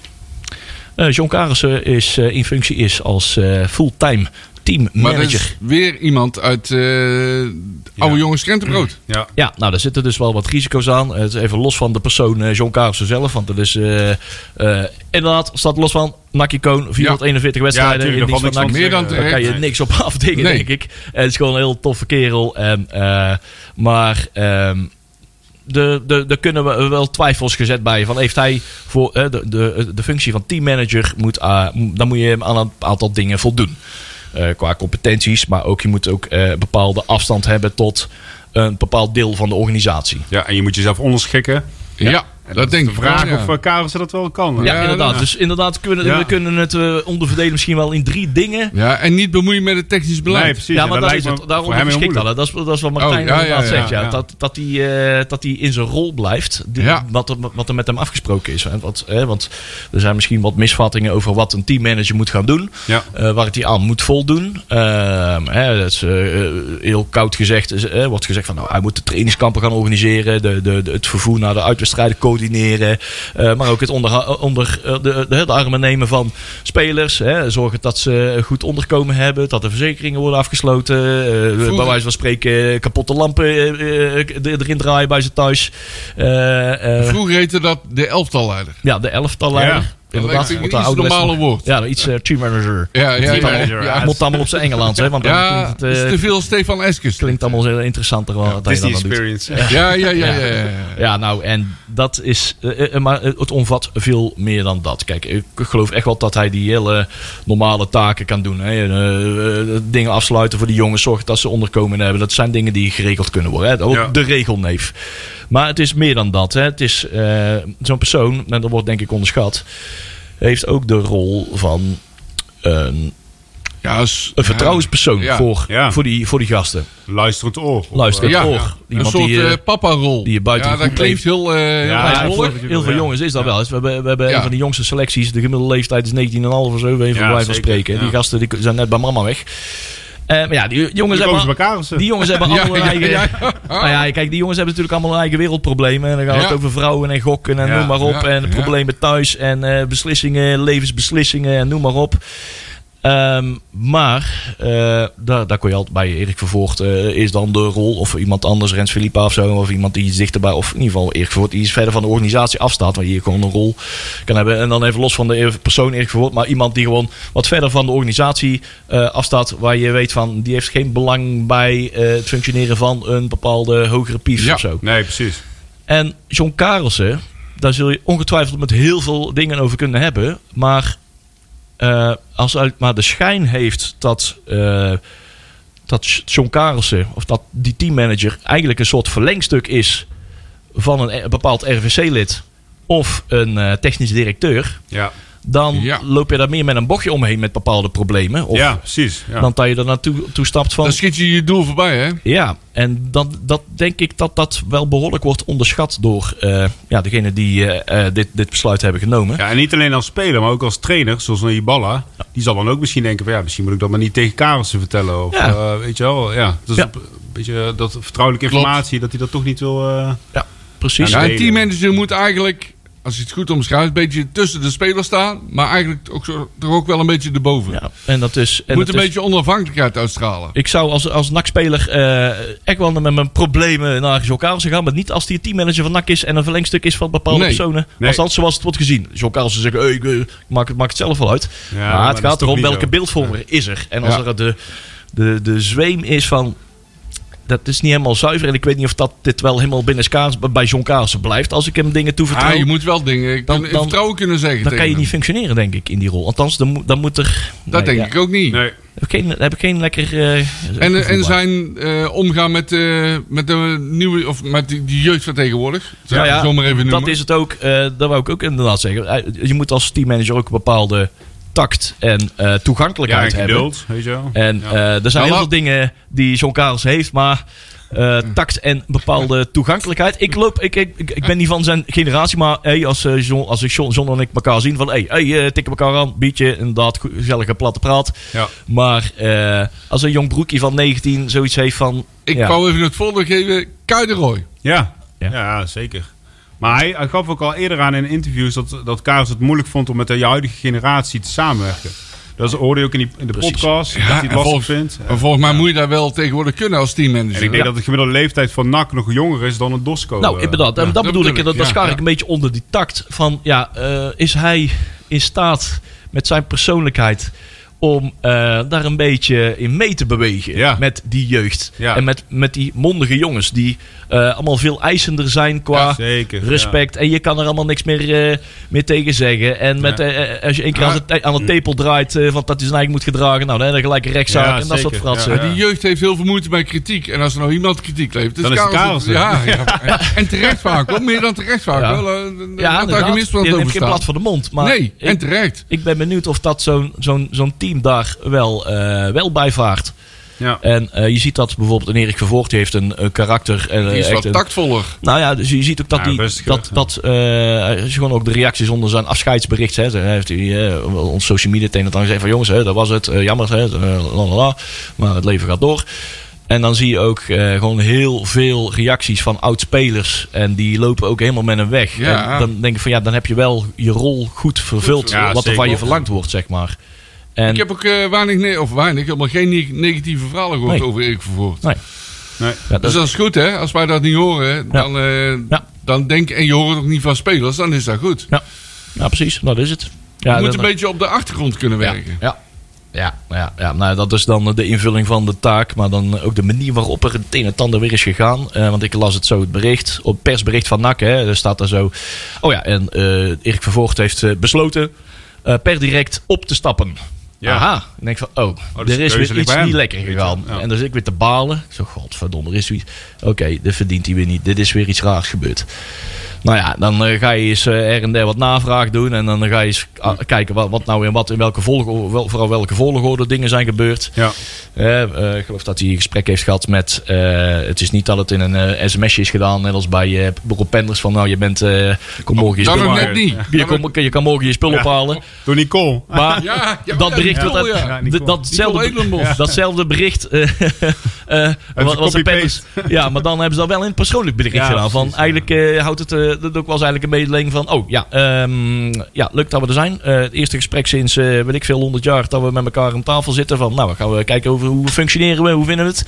eh, John Karissen is, eh, in functie is als eh, fulltime teammanager. dat is weer iemand uit eh oude jongens Krentenbrood. Ja. Ja, nou, daar zitten dus wel wat risico's aan. Het is even los van de persoon eh, John Kaarsen zelf. Want dat is eh, eh, inderdaad, staat los van Nakicoon, 441 wedstrijden. valt van Meer dan Daar kan je niks op afdingen, Nee. denk ik. Het is gewoon een heel toffe kerel. En, eh, maar ehm, de, de, er kunnen we wel twijfels gezet bij. Van heeft hij voor eh, de, de, de functie van teammanager, moet, dan moet je hem aan een aantal dingen voldoen. Eh, qua competenties, maar ook je moet ook eh, bepaalde afstand hebben tot een bepaald deel van de organisatie. ja, en je moet jezelf onderschikken. Ja, En dat is denk de ik vraag wel, ja. of uh, Karel ze dat wel kan. Ja, Ja, inderdaad. Dus inderdaad kunnen Ja. we kunnen het eh, onderverdelen misschien wel in drie dingen. Ja, en niet bemoeien met het technisch beleid. Nee, precies. Ja, maar dat dat is het. Daarom geschikt hadden. Dat is, dat is wat Martijn Oh, inderdaad ja, zegt. Ja. ja. Dat, dat, hij, eh, dat hij in zijn rol blijft. Die, Ja. wat, er, wat er met hem afgesproken is. Wat, hè, want er zijn misschien wat misvattingen over wat een teammanager moet gaan doen. Ja. eh, waar het hij aan moet voldoen. Ehm, hè, dat is eh, heel koud gezegd. eh, wordt gezegd van nou, hij moet de trainingskampen gaan organiseren. De, de, de- het vervoer naar de uitwedstrijden coördineren. eh, maar ook het onder, onder eh, de, de, de armen nemen van spelers. Hè, zorgen dat ze goed onderkomen hebben. Dat de verzekeringen worden afgesloten. eh, bij wijze van spreken kapotte lampen erin draaien bij ze thuis. Vroeger heette dat de elftalleider. ja, de elftalleider. Ja. Inderdaad. Dat de een iets normaler woord. Ja, iets uh, team manager. Ja, ja, Het ja. manager, ja. Moet allemaal op zijn Engels, hè? Want dan Ja, klinkt het is eh, te veel Stefan Eskes. klinkt allemaal heel interessanter hij Disney dan doet. Experience. Ja, ja, ja, ja. ja, ja. Ja, nou, en dat is. eh, eh, maar het omvat veel meer dan dat. Kijk, ik geloof echt wel dat hij die hele normale taken kan doen. Hè. Eh, eh, dingen afsluiten voor de jongens, zorgen dat ze onderkomen hebben. Dat zijn dingen die geregeld kunnen worden. Hè. Ook Ja. de regelneef. Maar het is meer dan dat. Hè. Het is eh, zo'n persoon, en dat wordt denk ik onderschat, heeft ook de rol van een Ja, een vertrouwenspersoon Ja. voor, Ja. voor, die, voor die gasten. Luisterend oor. Luisterend ja, oor. ja. een Iemand soort die, eh, eh, papa-rol. die je buiten ja, dat klinkt heel, eh heel heel veel Ja. jongens is dat wel. eens. We hebben, we hebben Ja. een van de jongste selecties. De gemiddelde leeftijd is 19,5 of zo. Even Ja, ja, van zeker, spreken. ja. Die gasten die zijn net bij mama weg. Maar ja, die jongens Die hebben... elkaar Die jongens hebben allemaal ja, eigen... ja. Nou ja, kijk, die jongens hebben natuurlijk allemaal een eigen wereldproblemen. En dan gaat het over vrouwen en gokken en noem maar op. En problemen thuis en eh, beslissingen, levensbeslissingen en noem maar op. Ehm, maar eh, daar, daar kon je altijd bij Erik Vervoort eh, is dan de rol of iemand anders, Rens Filippa of zo, of iemand die iets dichterbij, of in ieder geval Erik Vervoort, die iets verder van de organisatie afstaat, waar je hier gewoon een rol kan hebben. En dan even los van de persoon Erik Vervoort, maar iemand die gewoon wat verder van de organisatie eh, afstaat, waar je weet van, die heeft geen belang bij het functioneren van een bepaalde hogere pief Ja. of zo. Nee, precies. En John Karelsen, daar zul je ongetwijfeld met heel veel dingen over kunnen hebben. Maar eh, als het maar de schijn heeft dat, eh, dat John Karelsen, of dat die teammanager, eigenlijk een soort verlengstuk is van een, bepaald RVC-lid of een eh, technisch directeur. Ja, Dan Ja. loop je daar meer met een bochtje omheen met bepaalde problemen. Of ja precies. Ja. dan dat je er naartoe toe stapt van. Dan schiet je je doel voorbij, hè? Ja, en dan, dat denk ik dat dat wel behoorlijk wordt onderschat door eh ja, degene die eh, eh, dit, dit besluit hebben genomen. Ja, en niet alleen als speler, maar ook als trainer, zoals een Iballa. Die zal dan ook misschien denken van ja, misschien moet ik dat maar niet tegen Karelsen vertellen. Of, Ja. eh, weet je wel, ja. Dus Ja. een beetje dat vertrouwelijke Klopt. informatie, dat hij dat toch niet wil... eh, Ja, precies. Ja, een teammanager moet eigenlijk, als je het goed omschrijft, een beetje tussen de spelers staan. Maar eigenlijk ook zo, toch ook wel een beetje erboven. Ja, en dat is. En moet dat een is- beetje onafhankelijkheid uitstralen. Ik zou als, als NAC-speler eh, echt wel met mijn problemen naar John Carlsen gaan. Maar niet als die teammanager van NAC is en een verlengstuk is van bepaalde Nee. personen. Nee. Althans, zoals het wordt gezien. John Carlsen zegt, hey, ik, eh, ik maak, het- maak het zelf wel uit. Ja, maar, maar dat het gaat erom welke beeldvormer is er. En als Ja. er de, de, de zweem is van... Dat is niet helemaal zuiver. En ik weet niet of dat dit wel helemaal binnen kaars bij John Carlsen blijft. Als ik hem dingen toevertrouw. Ah, je moet wel dingen Dan- dan- vertrouwen kunnen zeggen. dan kan je niet functioneren, denk ik, in die rol. Althans, dan, moet- dan moet er... Dat nee, denk ja. ik ook niet. nee. Heb ik geen, heb ik geen lekker... eh, En, gevoel en zijn eh, omgaan met, eh, met de nieuwe, of met die, die jeugd van tegenwoordig. Zou Nou zo maar even noemen. dat is het ook. eh dat wou ik ook inderdaad zeggen. Eh, Je moet als teammanager ook een bepaalde tact en eh, Ja, toegankelijkheid en hebben. geduld, weet je wel. En Ja. eh, er zijn Nou, heel veel dingen die John Karels heeft, maar eh, tact en bepaalde toegankelijkheid. Ik, loop, ik, ik, ik ik ben niet van zijn generatie, maar hey, als, eh, John, als ik John, John en ik elkaar zien, van hey, hey tikken elkaar aan, biertje, inderdaad, gezellige platte praat. Ja. Maar eh, als een jong broekje van 19 zoiets heeft van... Ik ja, wou even het voorbeeld geven. Kuiderooi. Ja. Ja. Ja. zeker. Maar hij, hij gaf ook al eerder aan in interviews dat, dat Karels het moeilijk vond om met de huidige generatie te samenwerken. Dat hoorde je ook in, die, in de Precies. podcast, dat Ja, hij en het lastig volgens- vindt. Maar volgens mij moet je daar wel tegenwoordig kunnen als teammanager. En ik denk dat de gemiddelde leeftijd van NAC nog jonger is dan een Dosco. Nou, eh. inderdaad. En dat dat bedoel ik. bedoel Dat, ik, dat ja, schaar ik een beetje onder die tact van... Ja, eh, is hij in staat met zijn persoonlijkheid... om eh, daar een beetje in mee te bewegen Ja. met die jeugd. Ja. En met, met die mondige jongens die eh, allemaal veel eisender zijn qua Ja, zeker, respect. En je kan er allemaal niks meer, eh, meer tegen zeggen. En met, Ja. eh, eh, als je één keer Ja. aan, de, aan de tepel draait eh, van dat hij zijn eigen moet gedragen... nou, dan heb je gelijk een rechtszaak Ja, en dat soort fratsen. Ja, Die jeugd heeft heel veel moeite bij kritiek. En als er nou iemand kritiek levert, Dan is het Karelsen. Ja, ja. En, terecht vaak hoor. Meer dan terecht vaak. Ja. Wel, eh, Ja, daar gemist geen blad voor de mond. Maar nee, ik- en terecht. Ik ben benieuwd of dat zo'n zo'n zo'n team daar wel, eh, wel bij vaart. Ja. En eh, je ziet dat bijvoorbeeld een Erik Vervoort heeft een, een karakter. En, eh, Die is wat een- tactvoller. Nou ja, dus je ziet ook dat Ja, die, rustiger, dat, ja. dat eh, als je gewoon ook de reacties onder zijn afscheidsbericht. Hè, dan heeft hij eh, ons social media tegen dan gezegd van jongens, hè, dat was het, eh, jammer, hè, eh, lalala, maar het leven gaat door. En dan zie je ook eh, gewoon heel veel reacties van oud-spelers. En die lopen ook helemaal met hem weg. Ja. En dan denk ik van ja, dan heb je wel je rol goed vervuld. Wat er van je verlangd wordt, zeg maar. En, Ik heb ook eh, weinig, ne- of weinig, helemaal geen ne- negatieve verhalen gehoord Nee. over Erik Vervoort. nee, Nee. ja, Dus dat is goed hè. Als wij dat niet horen, dan, eh, Ja. dan denk en je hoort het ook niet van spelers, dan is dat goed. ja, ja, precies. Dat is het. Ja, je moet dan- een beetje op de achtergrond kunnen werken. Ja. Ja, ja, ja, nou dat is dan de invulling van de taak. Maar dan ook de manier waarop er het een en ander weer is gegaan. Eh, want ik las het zo, het bericht, op het persbericht van NAC. Hè, er staat daar zo. Oh ja, en eh Erik Vervoort heeft besloten eh, per direct op te stappen. Ja. Aha. Ik denk van, oh, dus er is weer iets niet lekker gegaan. ja. En dan zit ik weer te balen. Ik zo, godverdomme, er is zoiets. Oké, dit verdient hij weer niet. Dit is weer iets raars gebeurd. Nou ja, dan eh, ga je eens eh, er en der wat navraag doen. En dan ga je eens ah, kijken wat, wat nou in, wat, in welke volgorde, wel, vooral welke volgorde dingen zijn gebeurd. Ja. Eh, ik geloof dat hij een gesprek heeft gehad met. het is niet dat het in een sms'je is gedaan, net als bij uh, Rob Penders. Van nou, je bent. kom morgen je spullen net niet. je, kom- je kan morgen je spullen Ja. ophalen. Door Nicole. Maar Ja, ja, dat ja, bericht Nicole, Nicole. datzelfde, datzelfde bericht. was, was de Penders. Ja, maar dan hebben ze dat wel in het persoonlijk bericht gedaan. Van, eigenlijk houdt het. Dat ook was eigenlijk een mededeling van. Oh ja, ehm, ja, leuk dat we er zijn. Eh, het eerste gesprek sinds, eh weet ik veel, 100 jaar. dat we met elkaar aan tafel zitten. Van nou, we gaan we kijken over hoe functioneren we, hoe vinden we het.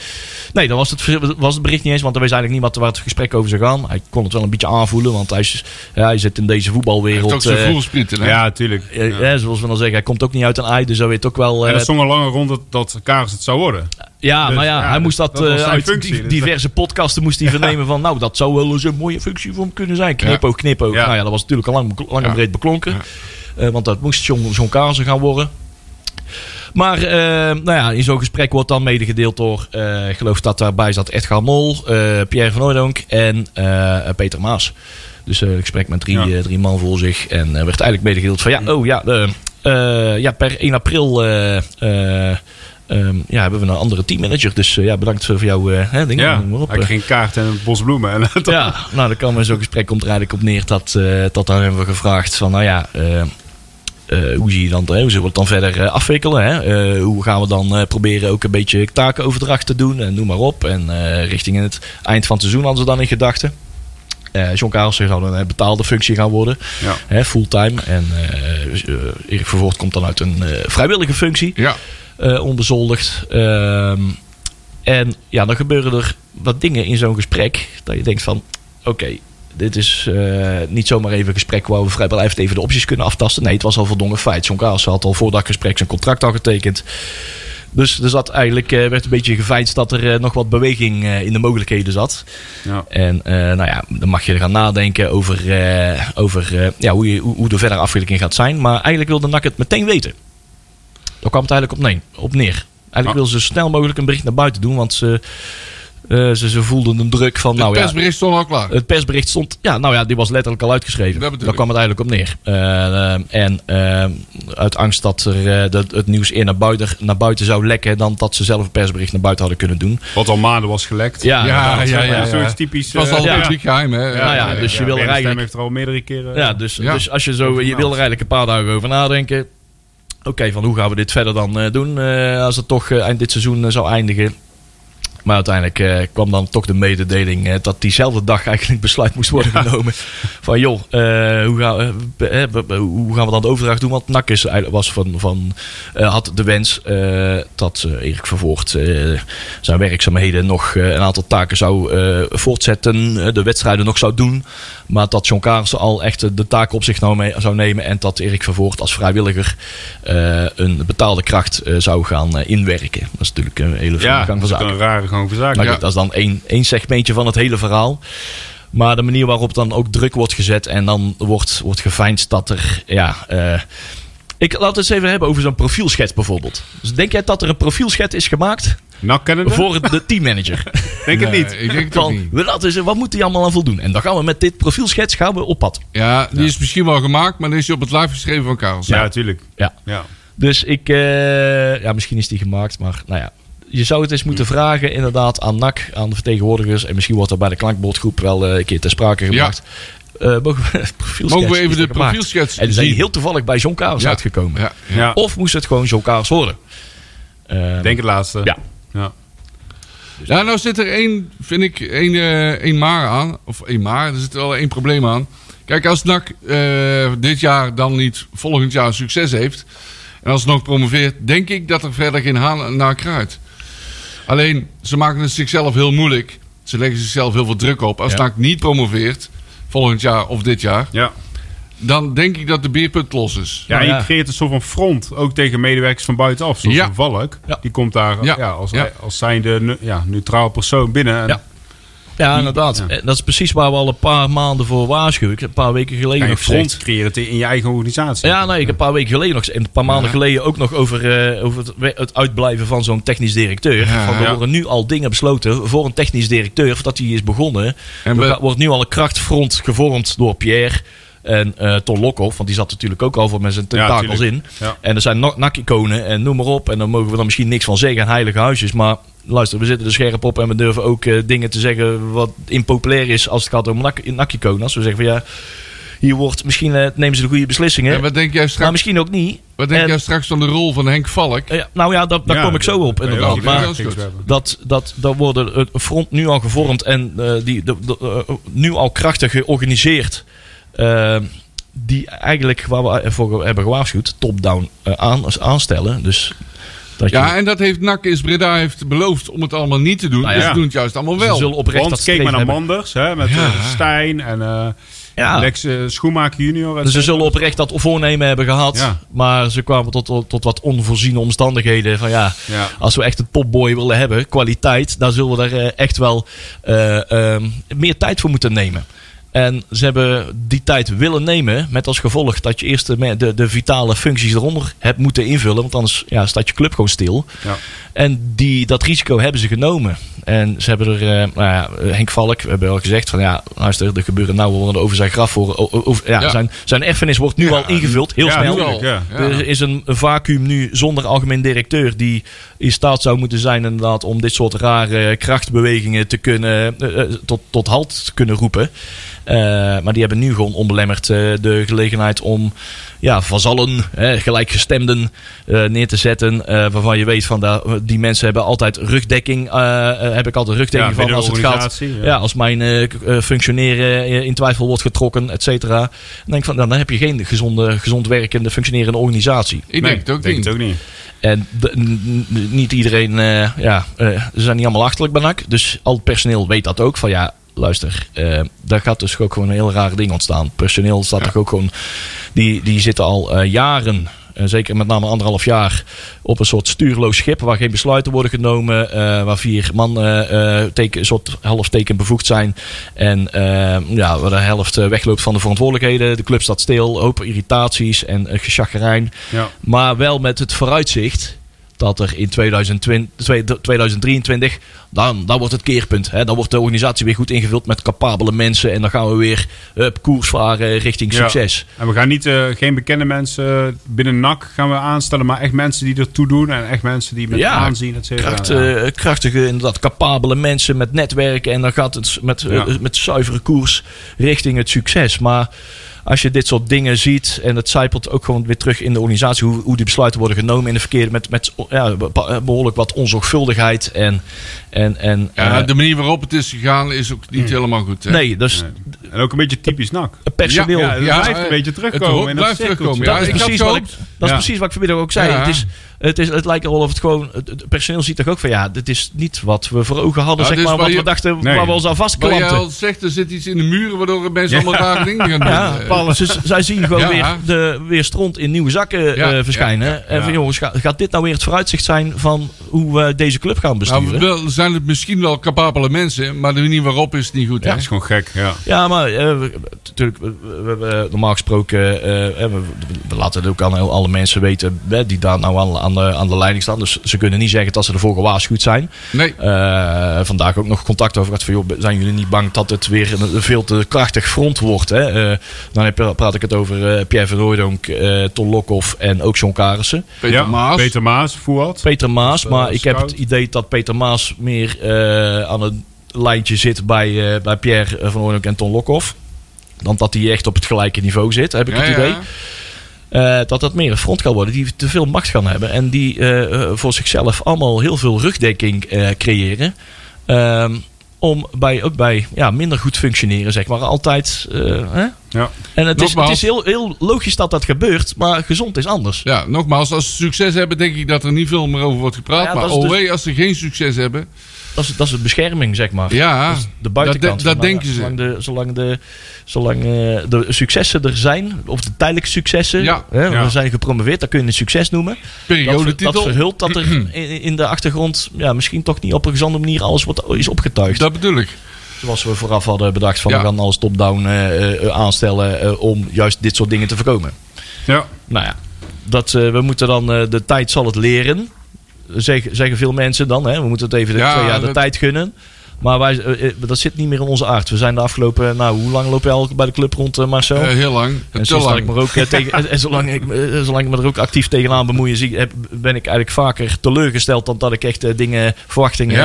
Nee, dat was het, was het bericht niet eens. Want er wist eigenlijk wat, waar het gesprek over zou gaan. Hij kon het wel een beetje aanvoelen. Want hij, is, ja, hij zit in deze Hij heeft voetbalwereld. ook zijn eh? Ja, tuurlijk. ja, zoals we dan zeggen, hij komt ook niet uit een ei. Dus hij weet ook wel. En er stond al langer rond dat, dat Karis het zou worden. Ja, Dus, maar ja, ja, hij moest dat, eh, uit functie, dus diverse podcasten moest hij vernemen van, nou, dat zou wel eens een mooie functie voor hem kunnen zijn. Knipoog, knipoog. Ja. Nou ja, dat was natuurlijk al lang, lang en breed beklonken. Eh, want dat moest John, John Kaarsen gaan worden. Maar eh, nou ja, in zo'n gesprek wordt dan medegedeeld door, ik geloof dat daarbij zat Edgar Mol, Pierre van Oudonk en Peter Maas. Dus een gesprek met drie, Ja. drie man voor zich. En werd eigenlijk medegedeeld van, ja, oh ja, ja per 1 april... eh, eh, ehm, ja, hebben we een andere teammanager. Dus eh, ja, bedankt voor jouw eh, hè, dingen. Ja, Noem maar op. hij kreeg een kaart en een bos bloemen. En dat- Ja, nou, dan kwam in zo'n gesprek komt er eigenlijk op neer dat, eh, dat dan hebben we gevraagd van, nou ja, eh, eh, hoe zie je dan, hoe zullen we het dan verder eh, afwikkelen? Hè? Eh, hoe gaan we dan eh, proberen ook een beetje takenoverdracht te doen en noem maar op. En eh, richting het eind van het seizoen hadden ze dan in gedachten. Eh John Karelsen zou dan een betaalde functie gaan worden, Ja. hè, fulltime. En eh, eh, Erik Vervoort komt dan uit een eh, vrijwillige functie Ja. Eh, onbezoldigd. Ehm, en ja, dan gebeuren er wat dingen in zo'n gesprek. Dat je denkt van, oké, dit is eh, niet zomaar even een gesprek waar we vrijblijvend even de opties kunnen aftasten. Nee, het was al voldongen feit. John had al voor dat gesprek zijn contract al getekend. Dus er zat eigenlijk, eh, werd een beetje geveinsd dat er nog wat beweging in de mogelijkheden zat. Ja. En nou ja, dan mag je gaan nadenken over, over ja, hoe, je, hoe, hoe de verdere afwikkeling gaat zijn. Maar eigenlijk wilde NAC het meteen weten. Daar kwam het eigenlijk op, nee, op neer. Eigenlijk Ja. wilden ze zo snel mogelijk een bericht naar buiten doen. Want ze, eh, ze, ze voelden een druk van... Het nou ja, persbericht stond al klaar. het persbericht stond... Ja, nou ja, die was letterlijk al uitgeschreven. Dat Daar kwam het eigenlijk op neer. Eh, eh, en uit angst dat er, dat het nieuws eer naar buiten, naar buiten zou lekken... dan dat ze zelf een persbericht naar buiten hadden kunnen doen. Wat al maanden was gelekt. Ja, Ja, ja, ja. Zoiets typisch. Het was al ja. een publiek geheim, hè? Nou ja, dus je wil er Bernd Stem eigenlijk- heeft er al meerdere keren. Ja, dus, Ja. dus als je zo, je wil er eigenlijk een paar dagen over nadenken. Oké, van hoe gaan we dit verder dan eh, doen eh, als het toch eh, eind dit seizoen zou eindigen. Maar uiteindelijk eh, kwam dan toch de mededeling eh, dat diezelfde dag eigenlijk besluit moest worden genomen. Van joh, eh, hoe, gaan, we- hoe gaan we dan de overdracht doen? Want NAC is, was van, van, had de wens dat Erik Vervoort zijn werkzaamheden nog een aantal taken zou voortzetten. de wedstrijden nog zou doen. Maar dat John Kaarsen al echt de taak op zich nou mee- zou nemen. En dat Erik Vervoort als vrijwilliger een betaalde kracht zou gaan inwerken. Dat is natuurlijk een hele Ja, gang van zaken. een rare zaken. Maar Ja. goed, dat is dan één, één segmentje van het hele verhaal. Maar de manier waarop dan ook druk wordt gezet en dan wordt, wordt geveinsd dat er. Ja, eh, ik laat het eens even hebben over zo'n profielschets bijvoorbeeld. Dus denk jij dat er een profielschets is gemaakt Nou, kennende? voor de teammanager? Denk het Nee, niet. Ik denk het Van, niet. we laten eens, wat moet hij allemaal aan voldoen? En dan gaan we met dit profielschets gaan we op pad. Ja, die is misschien wel gemaakt, maar dan is hij op het live geschreven van Karels. Ja, natuurlijk. Ja. Ja. Dus ik, eh, ja, misschien is die gemaakt, maar nou ja. Je zou het eens moeten vragen, inderdaad, aan NAC, aan de vertegenwoordigers. En misschien wordt er bij de klankbordgroep wel eh, een keer ter sprake gebracht. Eh, mogen we, Mogen we even de profielschets En die zijn heel toevallig bij John Kaars Ja. uitgekomen. Ja, ja. Of moest het gewoon John Kaars worden? Eh, Denk het laatste. Ja. ja. Ja, nou zit er één, vind ik, één, eh, één maar aan. Of één maar, er zit wel één probleem aan. Kijk, als NAC eh, dit jaar dan niet volgend jaar succes heeft... en als het nog promoveert, denk ik dat er verder geen haan naar kruid. Alleen, ze maken het zichzelf heel moeilijk. Ze leggen zichzelf heel veel druk op. Als Ja. NAC niet promoveert, volgend jaar of dit jaar... Ja. dan denk ik dat de beerput los is. Ja, je creëert een soort van front, ook tegen medewerkers van buitenaf. Zoals Ja. een Valk. Ja. Die komt daar Ja. ja. als, Ja. als zijnde ja, neutraal persoon binnen. En Ja. Ja, inderdaad. Ja. En Dat is precies waar we al een paar maanden voor waarschuwen. Ik heb een paar weken geleden nog front creëren in je eigen organisatie. Ja, nee, ik heb een paar weken geleden nog, en een paar maanden geleden ook nog over, eh, over het, het uitblijven van zo'n technisch directeur. Ja, van, er ja. worden nu al dingen besloten voor een technisch directeur, voordat hij is begonnen. En er we- gaat- wordt nu al een krachtfront gevormd door Pierre. En eh Ton Lokhoff, want die zat natuurlijk ook al voor met zijn tentakels tuurlijk. in. Ja. En er zijn NAC-iconen en noem maar op. En dan mogen we dan misschien niks van zeggen, heilige huisjes. Maar luister, we zitten er scherp op en we durven ook eh, dingen te zeggen wat impopulair is als het gaat om. Als we zeggen van ja, hier wordt misschien eh, nemen ze de goede beslissingen. En wat denk jij maar straks, misschien ook niet. wat denk en- jij straks van de rol van Henk Valk? Eh, ja, nou ja, dat, daar Ja, kom ik zo op inderdaad. Maar dat dat, dat, worden het front nu al gevormd en eh, die, de, de- nu al krachtig georganiseerd. die eigenlijk, waar we ervoor hebben gewaarschuwd, top-down aan, aanstellen. Dus dat je, Ja, en dat heeft NAC is Breda heeft beloofd om het allemaal niet te doen. Nou dus ja. ze doen het juist allemaal ze wel. zullen oprecht Want dat kijk maar naar hebben. Manders, hè, met Ja. eh, Stijn en eh Ja. Lex eh, Schoenmaker junior. Dus ze zullen oprecht dat voornemen hebben gehad. Ja. Maar ze kwamen tot, tot, tot wat onvoorziene omstandigheden. Van ja, Ja. als we echt een topboy willen hebben, kwaliteit, dan zullen we daar echt wel eh, ehm, meer tijd voor moeten nemen. En ze hebben die tijd willen nemen met als gevolg dat je eerst de, de, de vitale functies eronder hebt moeten invullen. Want anders ja, staat je club gewoon stil. Ja. En die, dat risico hebben ze genomen. En ze hebben er, eh, nou ja, Henk Valk, we hebben al gezegd van ja, luister, er gebeuren nou worden over zijn graf voor. over- ja, Ja. Zijn, zijn erfenis wordt nu al ingevuld, heel Ja, snel. Er is een, een vacuüm nu zonder algemeen directeur die in staat zou moeten zijn inderdaad om dit soort rare krachtbewegingen te kunnen, eh, eh, tot, tot halt te kunnen roepen. Eh, maar die hebben nu gewoon onbelemmerd eh, de gelegenheid om ja, vazallen, hè, gelijkgestemden eh, neer te zetten. eh, waarvan je weet van da- die mensen hebben altijd rugdekking. heb ik altijd rugdekking Ja, van als het gaat. Ja. ja. als mijn functioneren in twijfel wordt getrokken, et cetera. Dan denk ik van, dan heb je geen gezonde, gezond werkende, functionerende organisatie. Ik denk het ook denk niet. het ook niet. En niet iedereen, eh, ja, eh, ze zijn niet allemaal achterlijk bij NAC. Dus al het personeel weet dat ook. Van ja, luister, eh, daar gaat dus ook gewoon een heel raar ding ontstaan. Personeel staat toch ook gewoon, die, die zitten al jaren, zeker met name anderhalf jaar, op een soort stuurloos schip waar geen besluiten worden genomen. eh, waar vier man eh, eh, teken, een soort helft teken bevoegd zijn. En eh, ja, waar de helft eh, wegloopt van de verantwoordelijkheden. De club staat stil, hoop irritaties en uh. Ja. Maar wel met het vooruitzicht dat er in 2020, twee- 2023, dan, dan wordt het keerpunt. Hè? Dan wordt de organisatie weer goed ingevuld met capabele mensen. En dan gaan we weer op koers varen richting Ja. succes. En we gaan niet, eh, geen bekende mensen eh, binnen NAC gaan we aanstellen, maar echt mensen die ertoe doen en echt mensen die met Ja, aanzien, et cetera. Kracht, eh, krachtige, inderdaad, capabele mensen met netwerken. En dan gaat het met, met zuivere koers richting het succes. Maar als je dit soort dingen ziet en het zijpelt ook gewoon weer terug in de organisatie, hoe, hoe die besluiten worden genomen in de verkeerde, met, met ja, be- behoorlijk wat onzorgvuldigheid en. en, en Ja, eh, de manier waarop het is gegaan is ook niet helemaal goed. Hè? nee, dus Nee. En ook een beetje typisch NAC. het personeel. Ja, het Ja, blijft een eh, beetje het terugkomen. dat blijft terugkomen, ja. dat is, precies wat, ik, dat is Ja. precies wat ik vanmiddag ook zei. Ja. Het, is, het, is, het lijkt erop of het gewoon. Het, personeel ziet toch ook van ja, dit is niet wat we voor ogen hadden, Ja, zeg dus maar. Wat je- we dachten, Nee. waar we ons aan vastklampen. jij al zegt, er zit iets in de muren waardoor mensen allemaal rare dingen gaan doen. Ja, Eh, ze, zij zien gewoon Ja. weer, de, weer stront in nieuwe zakken Ja, eh, verschijnen. ja, ja, En van ja. jongens, gaat, gaat dit nou weer het vooruitziet zijn van hoe we deze club gaan besturen? nou, wel, zijn het misschien wel capabele mensen, maar de manier waarop is het niet goed. Ja, dat is gewoon gek. Ja. Ja, maar eh, natuurlijk, hebben normaal gesproken, eh, eh, we, we laten het ook aan alle mensen weten die daar nou aan, aan, de, aan de leiding staan. Dus ze kunnen niet zeggen dat ze ervoor gewaarschuwd zijn. Nee. Eh, vandaag ook nog contact over gehad van, joh, zijn jullie niet bang dat het weer een, veel te krachtig front wordt? Hè? Eh, dan heb, praat ik het over eh, Pierre van Hooijdonk, eh Ton Lokhoff en ook John Karissen. Peter Ja, Maas. Peter Maas, Fouad. Peter Maas, maar ik heb het idee dat Peter Maas meer eh, aan het lijntje zit bij, eh, bij Pierre van Hooijdonk en Ton Lokhoff. Dan dat hij echt op het gelijke niveau zit, heb ik Ja, het ja. Eh, dat dat meer een front kan worden die te veel macht gaan hebben. En die eh, eh, voor zichzelf allemaal heel veel rugdekking creëren. Ehm, om bij, ook bij ja, minder goed functioneren, zeg maar, altijd. hè? Ja. En het is, het is heel, heel logisch dat dat gebeurt, maar gezond is anders. Ja, nogmaals, als ze succes hebben, denk ik dat er niet veel meer over wordt gepraat. Ja, maar is dus- alweer, als ze geen succes hebben, Dat is, dat is het bescherming, zeg maar. ja, Dat de buitenkant. dat, denken ja, ze. Zolang, de, zolang, de, zolang eh, de successen er zijn, of de tijdelijke successen, Ja. hè, Ja. we zijn gepromoveerd, dat kun je een succes noemen. Dat, Periodetitel. dat verhult dat er in, in de achtergrond ja, misschien toch niet op een gezonde manier alles wordt, is opgetuigd. Dat bedoel ik. Zoals we vooraf hadden bedacht van we gaan alles top-down eh, eh, aanstellen om juist dit soort dingen te voorkomen. Ja. Nou ja, dat, we moeten dan, de tijd zal het leren. Zeg, zeggen veel mensen dan. Hè? We moeten het even de Ja, twee jaar de dat- tijd gunnen. Maar wij, eh, eh, dat zit niet meer in onze aard. We zijn de afgelopen, nou hoe lang loop je al bij de club rond eh, Marcel? Eh, heel lang. En Te ik lang. me er ook tegen, en- en zolang ik, zolang ik me er ook actief tegenaan bemoeien, zie, ben ik eigenlijk vaker teleurgesteld dan dat ik echt dingen, verwachtingen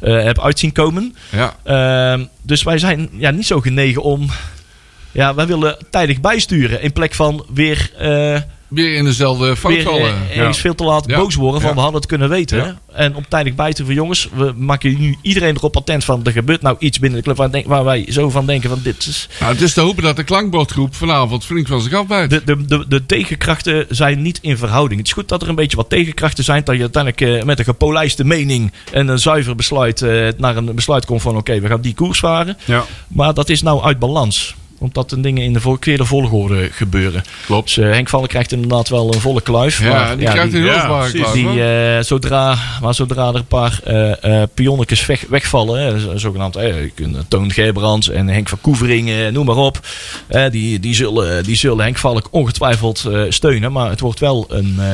Ja. heb uitzien komen. Ja. Ehm, dus wij zijn ja, niet zo genegen om. Ja, wij willen tijdig bijsturen in plek van weer, Weer in dezelfde fout vallen. eh, ergens veel te laat boos worden van we hadden het kunnen weten. En om tijdig bij te van jongens, we maken nu iedereen erop attent van er gebeurt nou iets binnen de club waar, denk- waar wij zo van denken van dit is Nou, het is te hopen dat de klankbordgroep vanavond flink van zich afbijt. De, de, de, de tegenkrachten zijn niet in verhouding. Het is goed dat er een beetje wat tegenkrachten zijn. Dat je uiteindelijk eh, met een gepolijste mening en een zuiver besluit eh, naar een besluit komt van oké, we gaan die koers varen. Ja. Maar dat is nou uit balans. Omdat de dingen in de verkeerde volgorde gebeuren. Klopt. Dus eh, Henk Vallen krijgt inderdaad wel een volle kluif. Ja, maar, die krijgt een heel ja, kluif, die, eh, zodra, maar zodra er een paar eh eh pionnetjes weg, wegvallen, hè, zo- zogenaamd Toon Gerbrands en Henk van Koeveringen, noem maar op, die, die, zullen, die zullen Henk Valk ongetwijfeld eh, steunen. Maar het wordt wel een, eh,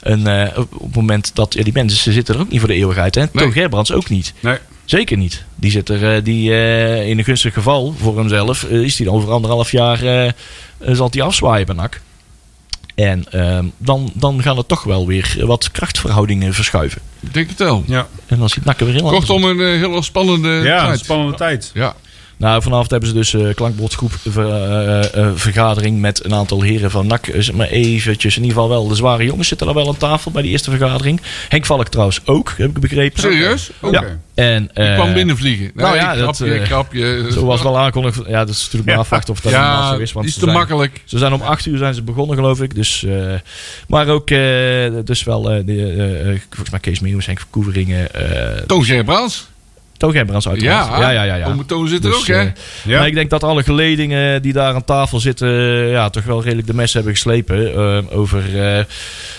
een eh, op het moment dat ja, die mensen ze zitten er ook niet voor de eeuwigheid. Hè? Nee. Toon Gerbrands ook niet. Nee. Zeker niet. Die zit er, eh, die, eh, in een gunstig geval voor hemzelf, eh, is hij dan over anderhalf jaar, zal hij afzwaaien bij NAC. En ehm, dan, dan gaan er toch wel weer wat krachtverhoudingen verschuiven. Ik denk het wel. Ja. En dan ziet NAC er weer heel anders Kortom, een hele spannende Ja, tijd. spannende tijd. Ja. Nou, vanavond hebben ze dus eh klankbordgroep ver- eh, eh, vergadering met een aantal heren van NAC. Zeg Maar eventjes, in ieder geval wel de zware jongens zitten er wel aan tafel bij die eerste vergadering. Henk Valk trouwens ook, heb ik begrepen. Serieus? Oké. Ja. En, Ik kwam binnenvliegen. Nee, nou ja, dat, grapje, grapje. Zo was wel aankondigd. Ja, dat is natuurlijk maar afwachten of dat Ja, zo is. Want is te zijn- makkelijk. Ze zijn om acht uur zijn ze begonnen, geloof ik. Dus, maar ook, dus wel, de, volgens mij Kees Meeuwis, Henk Koeveringen, Toon Gerbrands. Toon Gerbrands uiteraard. Ja, ja, ja, ja. ja. Ome Toon zit er Dus, ook, hè? eh, Ja. Maar ik denk dat alle geledingen die daar aan tafel zitten, eh, ja, toch wel redelijk de mes hebben geslepen eh, over eh,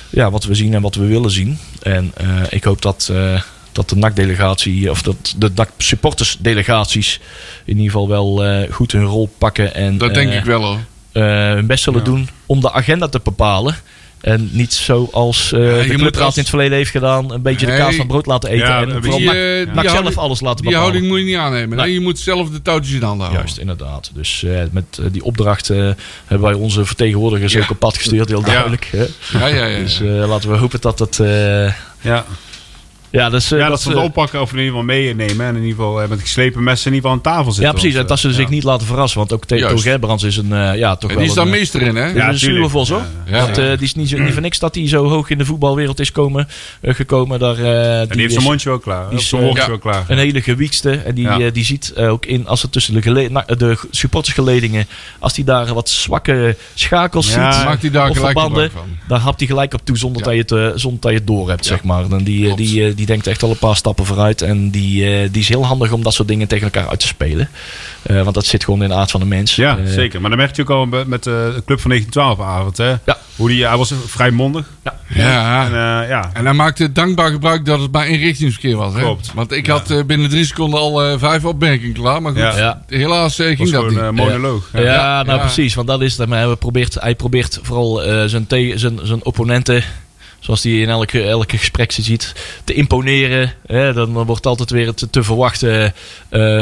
ja, wat we zien en wat we willen zien. En eh, ik hoop dat, eh, dat de NAC-delegatie, of dat de NAC-supportersdelegaties in ieder geval wel eh, goed hun rol pakken. En, Dat denk ik wel, hoor. eh, hun best zullen Ja. doen om de agenda te bepalen. En niet zoals eh, je de moet clubraad als- in het verleden heeft gedaan. Een beetje de kaas van brood laten eten. Ja, en die, vooral Die, eh, die zelf houding- alles laten Die bepalen. houding moet je niet aannemen. Nee. Nee, je moet zelf de touwtjes in de handen houden. Juist, inderdaad. Dus eh, met die opdracht eh, hebben wij onze vertegenwoordigers Ja. ook op pad gestuurd, heel duidelijk. hè. Ja, ja, ja. Dus ja. eh, laten we hopen dat dat... eh, Ja. Ja, dus, eh, ja, dat ze het eh, oppakken of in ieder geval meenemen. En in ieder geval eh, met geslepen messen in ieder geval aan tafel zitten. Ja, precies. En dat ze eh, zich ja. niet laten verrassen. Want ook Theo. Gerbrands is een... eh, ja, toch En wel die is daar eh, meester in, hè? Ja, een. Zuurvos, hoor. Ja, ja. Dat, eh, die is niet, zo, niet voor niks dat hij zo hoog in de voetbalwereld is komen, eh, gekomen. Daar, eh, En die heeft zijn mondje wel klaar. die is, zijn eh, woordje ja. wel klaar. een hele gewiekste. En die, Ja. eh, die ziet eh, ook in, als het tussen de, de supportersgeledingen, als hij daar wat zwakke schakels Ja. ziet, Maakt hij daar of gelijk van. daar hapt hij gelijk op toe zonder, dat, je het, eh, zonder dat je het door hebt, zeg maar. En die, eh, die, eh, die denkt echt al een paar stappen vooruit. En die, eh, die is heel handig om dat soort dingen tegen elkaar uit te spelen. Eh, want dat zit gewoon in de aard van de mens. Ja, Eh, zeker. Maar dan merk je ook al met- eh, de club van 1912 avond. Hè? Ja. Hoe die, hij was vrij mondig. Ja. En, eh, ja. En hij maakte dankbaar gebruik dat het maar inrichtingsverkeer was. Hè? Klopt. Want ik had eh, binnen drie seconden al eh, vijf opmerkingen klaar. Maar goed, Ja. Ja. helaas eh, was ging dat gewoon niet. een monoloog. Ja, Ja. nou ja. precies, want dat is het. Maar hij probeert, hij probeert vooral eh, zijn, te- zijn, zijn opponenten, zoals hij in elke, elke gesprek ziet, te imponeren. Hè, dan wordt altijd weer het te verwachten eh,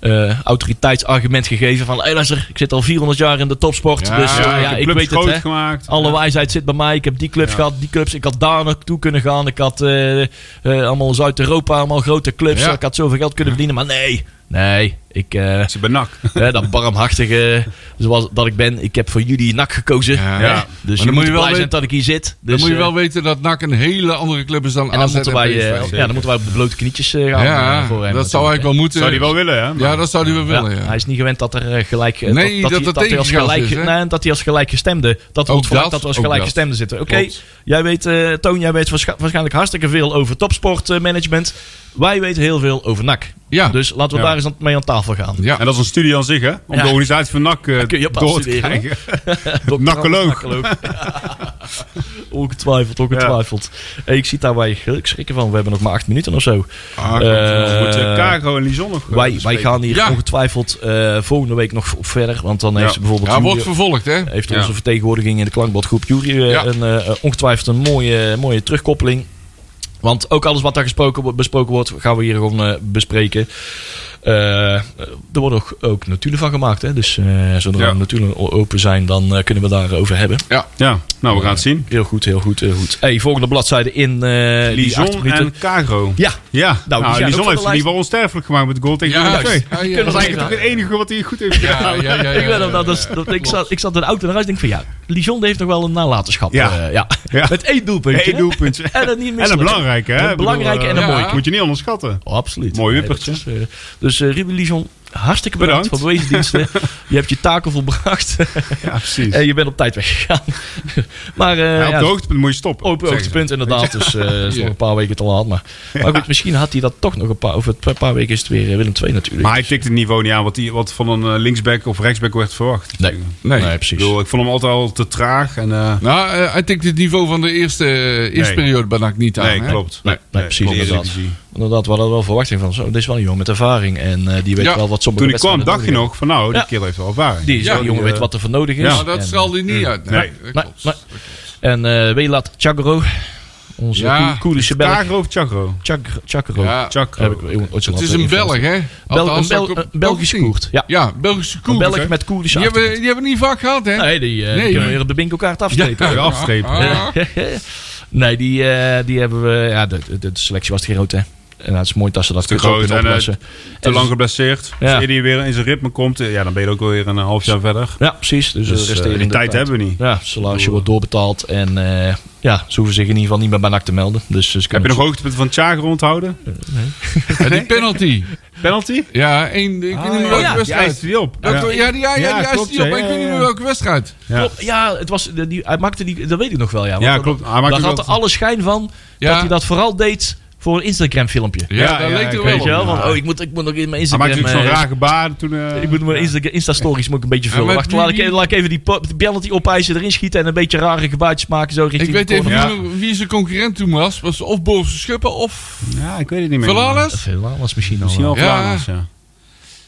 eh, autoriteitsargument gegeven van, hey, luister, ik zit al 400 jaar in de topsport, Ja, dus Ja, ik clubs weet het. Hè. gemaakt. Alle Ja. wijsheid zit bij mij. Ik heb die clubs gehad, die clubs. Ik had daar naartoe kunnen gaan. Ik had eh, allemaal Zuid-Europa, allemaal grote clubs. Ik had zoveel geld kunnen verdienen. Maar nee, nee. Ik, eh, Ze benak. Hè, dat barmhartige zoals dat ik ben. Ik heb voor jullie nak gekozen. Ja. Dus dan je moet moet je wel blij zijn weten- dat ik hier zit. Dan Dus, moet je eh, wel weten dat NAC een hele andere club is dan en dan AZ moeten, wij, eh, ja, dan moeten wij op de blote knietjes eh, gaan. Ja, eh, voor hem dat zou eigenlijk wel moeten. Zou die wel willen, hè? Maar- Ja, dat zou hij wel willen, Ja, ja. Hij is niet gewend dat er eh, gelijk... eh, Nee, dat hij- hij als gelijk, is, nee, dat hij als gelijkgestemde... Dat Ook wordt verwacht dat, we als ook dat. gelijkgestemde zitten. Oké, jij weet, eh, Toon, jij weet waarsch- waarschijnlijk hartstikke veel over topsportmanagement. Wij weten heel veel over NAC. Ja. Dus laten we daar eens aan- mee aan tafel gaan. Ja. En dat is een studie aan zich, hè? Om Ja. de organisatie van NAC eh, kun je op door te krijgen. Nakkoloog. ongetwijfeld, ongetwijfeld. Hey, ik zie daar wij schrikken van. We hebben nog maar acht minuten of zo. Ah, klopt. Eh, eh, Cargo en Lison nog eh, Wij, wij gaan hier Ja. ongetwijfeld eh, volgende week nog op verder. Want dan heeft ze bijvoorbeeld Ja, Jury- wordt vervolgd, hè? heeft Ja. onze vertegenwoordiging in de klankbordgroep Jury eh, Ja. een, eh, ongetwijfeld een mooie, mooie terugkoppeling. Want ook alles wat daar gesproken, wordt- besproken wordt, gaan we hier gewoon eh, bespreken. Eh, er wordt ook, ook natuurlijk van gemaakt. Hè? Dus eh, zodra Ja. we natuurlijk open zijn, dan eh, kunnen we daarover hebben. Ja. Ja, nou, we gaan het zien. Heel goed, heel goed, heel goed. Hey, volgende bladzijde in eh die Lison en Cargo. Ja, Ja, Nou, nou, Lison heeft in ieder lijst. geval onsterfelijk gemaakt met de goal tegen Ja. Ja, Dat is eigenlijk toch het enige wat hij goed heeft gedaan. ja, ja, ja, ik, dat, dat, ik, zat, ik zat in de auto en denk van ja, Lijon heeft nog wel een nalatenschap. Ja. eh, ja. Ja. Met één doelpuntje. Eén doelpuntje. En een niet En een belangrijke, hè? Een belangrijke en een mooie. Moet je niet onderschatten. Oh, absoluut. Mooi wippertje. eh, dus eh Ruben Lijon, hartstikke bedankt, Bedankt. voor bewezen diensten. je hebt je taken volbracht Ja, precies. en je bent op tijd weggegaan. maar eh, Ja, op ja, de hoogtepunt moet je stoppen. Ze. hoogtepunt inderdaad, dus eh is Ja. nog een paar weken te laat. Maar, maar goed, misschien had hij dat toch nog een paar... Over een paar weken is het weer eh, Willem II natuurlijk. Maar hij tikt het niveau niet aan wat, die, wat van een eh, linksback of rechtsback werd verwacht. Nee. Ik Nee. nee, precies. bedoel, ik vond hem altijd al te traag. En, eh, Nou, eh, hij tikt het niveau van de eerste, eh, eerste Nee. periode bij NAC niet aan. nee, hè? klopt. Nee, nee, precies, klopt. Inderdaad. We hadden wel verwachting van. Zo, dit is wel een jongen met ervaring en eh, die weet Ja. wel wat sommige Toen ik kwam, dacht je nog van nou, die Ja. kerel heeft wel ervaring. Die is Ja, jongen weet wat er voor nodig is. Ja. Dat En, straalde hij niet uit. Nee. Nee, klopt. nee. En eh Welat Chagro, onze Ja. Koe- Koerdische Belg. Cargo of Chagro? Chag- Chagro. Ja, Chagro. Het is een Belg, hè? Bel- een, Bel- Belgische Koert. Ja. Ja, Belgische Een Koert. Belg met Koerdische Die hebben, die hebben niet vaak gehad, hè? Nee, die, eh, Nee. kunnen we hier op de bingo-kaart afstrepen. Ja, afstrepen. Nee, die, eh, die hebben we... Ja, de, de, de selectie was te groot, hè. En het is mooi dat ze dat Te groot en, eh, oplossen. Te En lang dus- geblesseerd. Ja. Als hij weer in zijn ritme komt, eh, ja, dan ben je ook alweer een half jaar verder. Ja, precies. Dus, Dus de eh, die tijd hebben we niet. Ja, salarisje wordt doorbetaald. En eh, ja, ze hoeven zich in ieder geval niet meer bij NAC te melden. Dus ze Heb je nog hoogtepunten van Chagro onthouden? En die penalty. Penalty? Ja, één, ik weet niet meer welke wedstrijd. die op. Dat- ja, die, ja, ja, Ja, die eist die op, ik weet niet meer welke wedstrijd. Ja. Klopt, ja, het was, die, hij maakte die, dat weet ik nog wel. Ja, Ja, klopt. dat- Hij maakte Daar had wel- alle schijn van dat hij dat vooral deed voor een Instagram filmpje. Ja, ja, leek er wel Weet je wel? Van, oh, ik moet, ik moet nog in mijn Hij Instagram... maakte natuurlijk zo'n eh, raar gebaar toen... eh, ik moet mijn ja. Insta- Insta-stories moet ik een beetje vullen. Wacht, wie- laat ik, laat ik even die penalty opeisen, erin schieten en een beetje rare gebaartjes maken zo richting Ik weet de even wie, zijn concurrent toen was. Was of Boven Schuppen of Ja, ik weet het niet meer. Veel was misschien al. Misschien wel. Ja.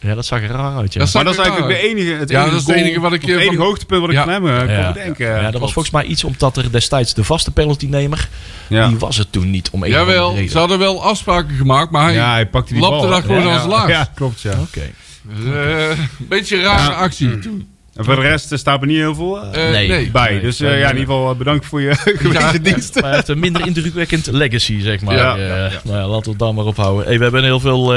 Ja. Dat zag er raar uit. Ja. Dat zag Maar dat is er eigenlijk raar de enige, het Ja, enige dat is het enige wat ik, het eh, enige van- hoogtepunt wat ik Ja. van hem eh, kon Ja. bedenken. Ja, dat was volgens mij iets omdat er destijds de vaste penaltynemer, Ja. die was het toen niet om andere Jawel, reden. ze hadden wel afspraken gemaakt, maar hij ja, hij pakte die lapte dat gewoon Ja. als laag. Ja, klopt, ja. Oké. Dus, eh, een beetje een rare Ja. actie toen. En voor de rest staat er niet heel veel Nee. nee. bij. nee, dus nee, eh, ja, in ieder geval bedankt voor je gewezen dienst. Maar hij heeft een minder indrukwekkend legacy, zeg maar. Ja, Eh, ja, ja. Nou ja, laten we het dan maar ophouden. Hey, we hebben heel veel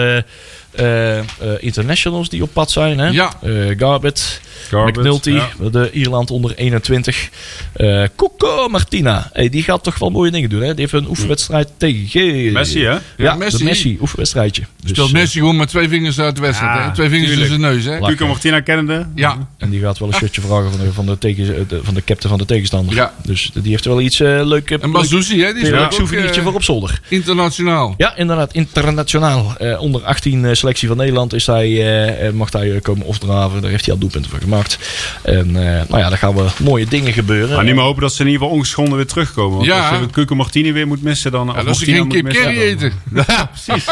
internationals die op pad zijn. Hè? Ja. Eh, Garbett, McNulty, ja. de Ierland onder 21. Eh Coco Martina, hey, die gaat toch wel mooie dingen doen. Hè? Die heeft een oefenwedstrijd tegen... Messi, hè? Ja, Ja, de Messi. Messi, oefenwedstrijdje. Dus, Speelt eh, Messi gewoon met twee vingers uit de wedstrijd. Ja? Twee vingers tuurlijk. in zijn neus. Hè? Cuco Martina kennende. Ja, En die gaat wel een shirtje vragen van de, van de, tegen, de, van de captain van de tegenstander. Ja. Dus die heeft er wel iets uh, leuk, en Bazouzi, hè? die leuk ook souvenirtje eh, voor op zolder. internationaal. Ja, inderdaad. Internationaal. Eh, onder 18 eh, selectie van Nederland is hij, eh, eh, mag hij eh, komen opdraven. Daar heeft hij al doelpunten voor gemaakt. En eh, nou ja, daar gaan we mooie dingen gebeuren. Maar nu maar hopen dat ze in ieder geval ongeschonden weer terugkomen. Want Ja. als je Cuco Martini weer moet missen, dan... Ja, ze Martina geen kip missen, curry eten. Ja, precies.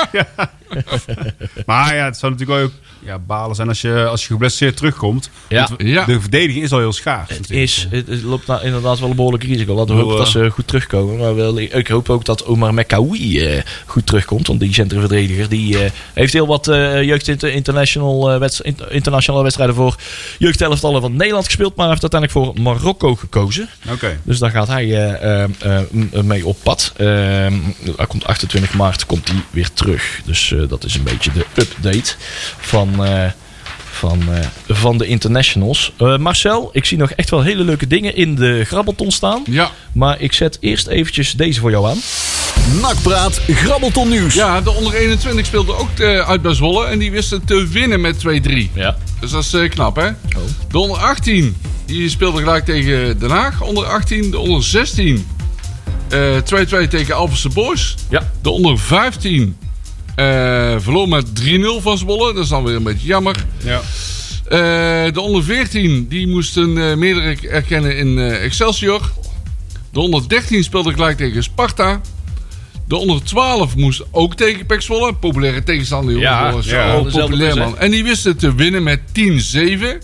Maar ja, het zou natuurlijk ook ja, balen zijn als je, als je geblesseerd terugkomt. Ja. Want Ja. De verdediging is al heel schaars. Het, natuurlijk. is, het, het loopt nou inderdaad wel een behoorlijk risico. Laten we hopen dat ze goed terugkomen. Maar wel, ik hoop ook dat Omar Mekawi eh, goed terugkomt. Want die centrumverdediger die, eh, heeft heel wat eh jeugd inter- international, eh, wedst- internationale wedstrijden voor jeugdelftallen van Nederland gespeeld. Maar heeft uiteindelijk voor Marokko gekozen. Oké. Dus daar gaat hij eh, eh, eh, mee op pad. Eh, hij komt 28 maart komt hij weer terug. Dus eh, dat is een beetje de update van, eh, van, eh, van de internationals. Eh, Marcel, ik zie nog echt wel hele leuke dingen in de grabbelton staan. Ja. Maar ik zet eerst eventjes deze voor jou aan. Nakpraat, grabbelton nieuws. ja, de onder 21 speelde ook eh, uit bij Zwolle. En die wisten te winnen met 2-3. Ja. Dus dat is eh, knap, hè? De onder 18, die speelde gelijk tegen Den Haag. Onder 18, de onder 16. eh, 2-2 tegen Alphense Boys. Ja. De onder 15 Eh verloor met 3-0 van Zwolle. Dat is dan weer een beetje jammer. Ja. Eh, de onder 14 die moesten eh meerdere erkennen in eh, Excelsior. De onder 13 speelde gelijk tegen Sparta. De onder 12 moest ook tegen Pek Zwolle. Populaire tegenstander. Ja, ja, populair man. En die wisten te winnen met 10-7.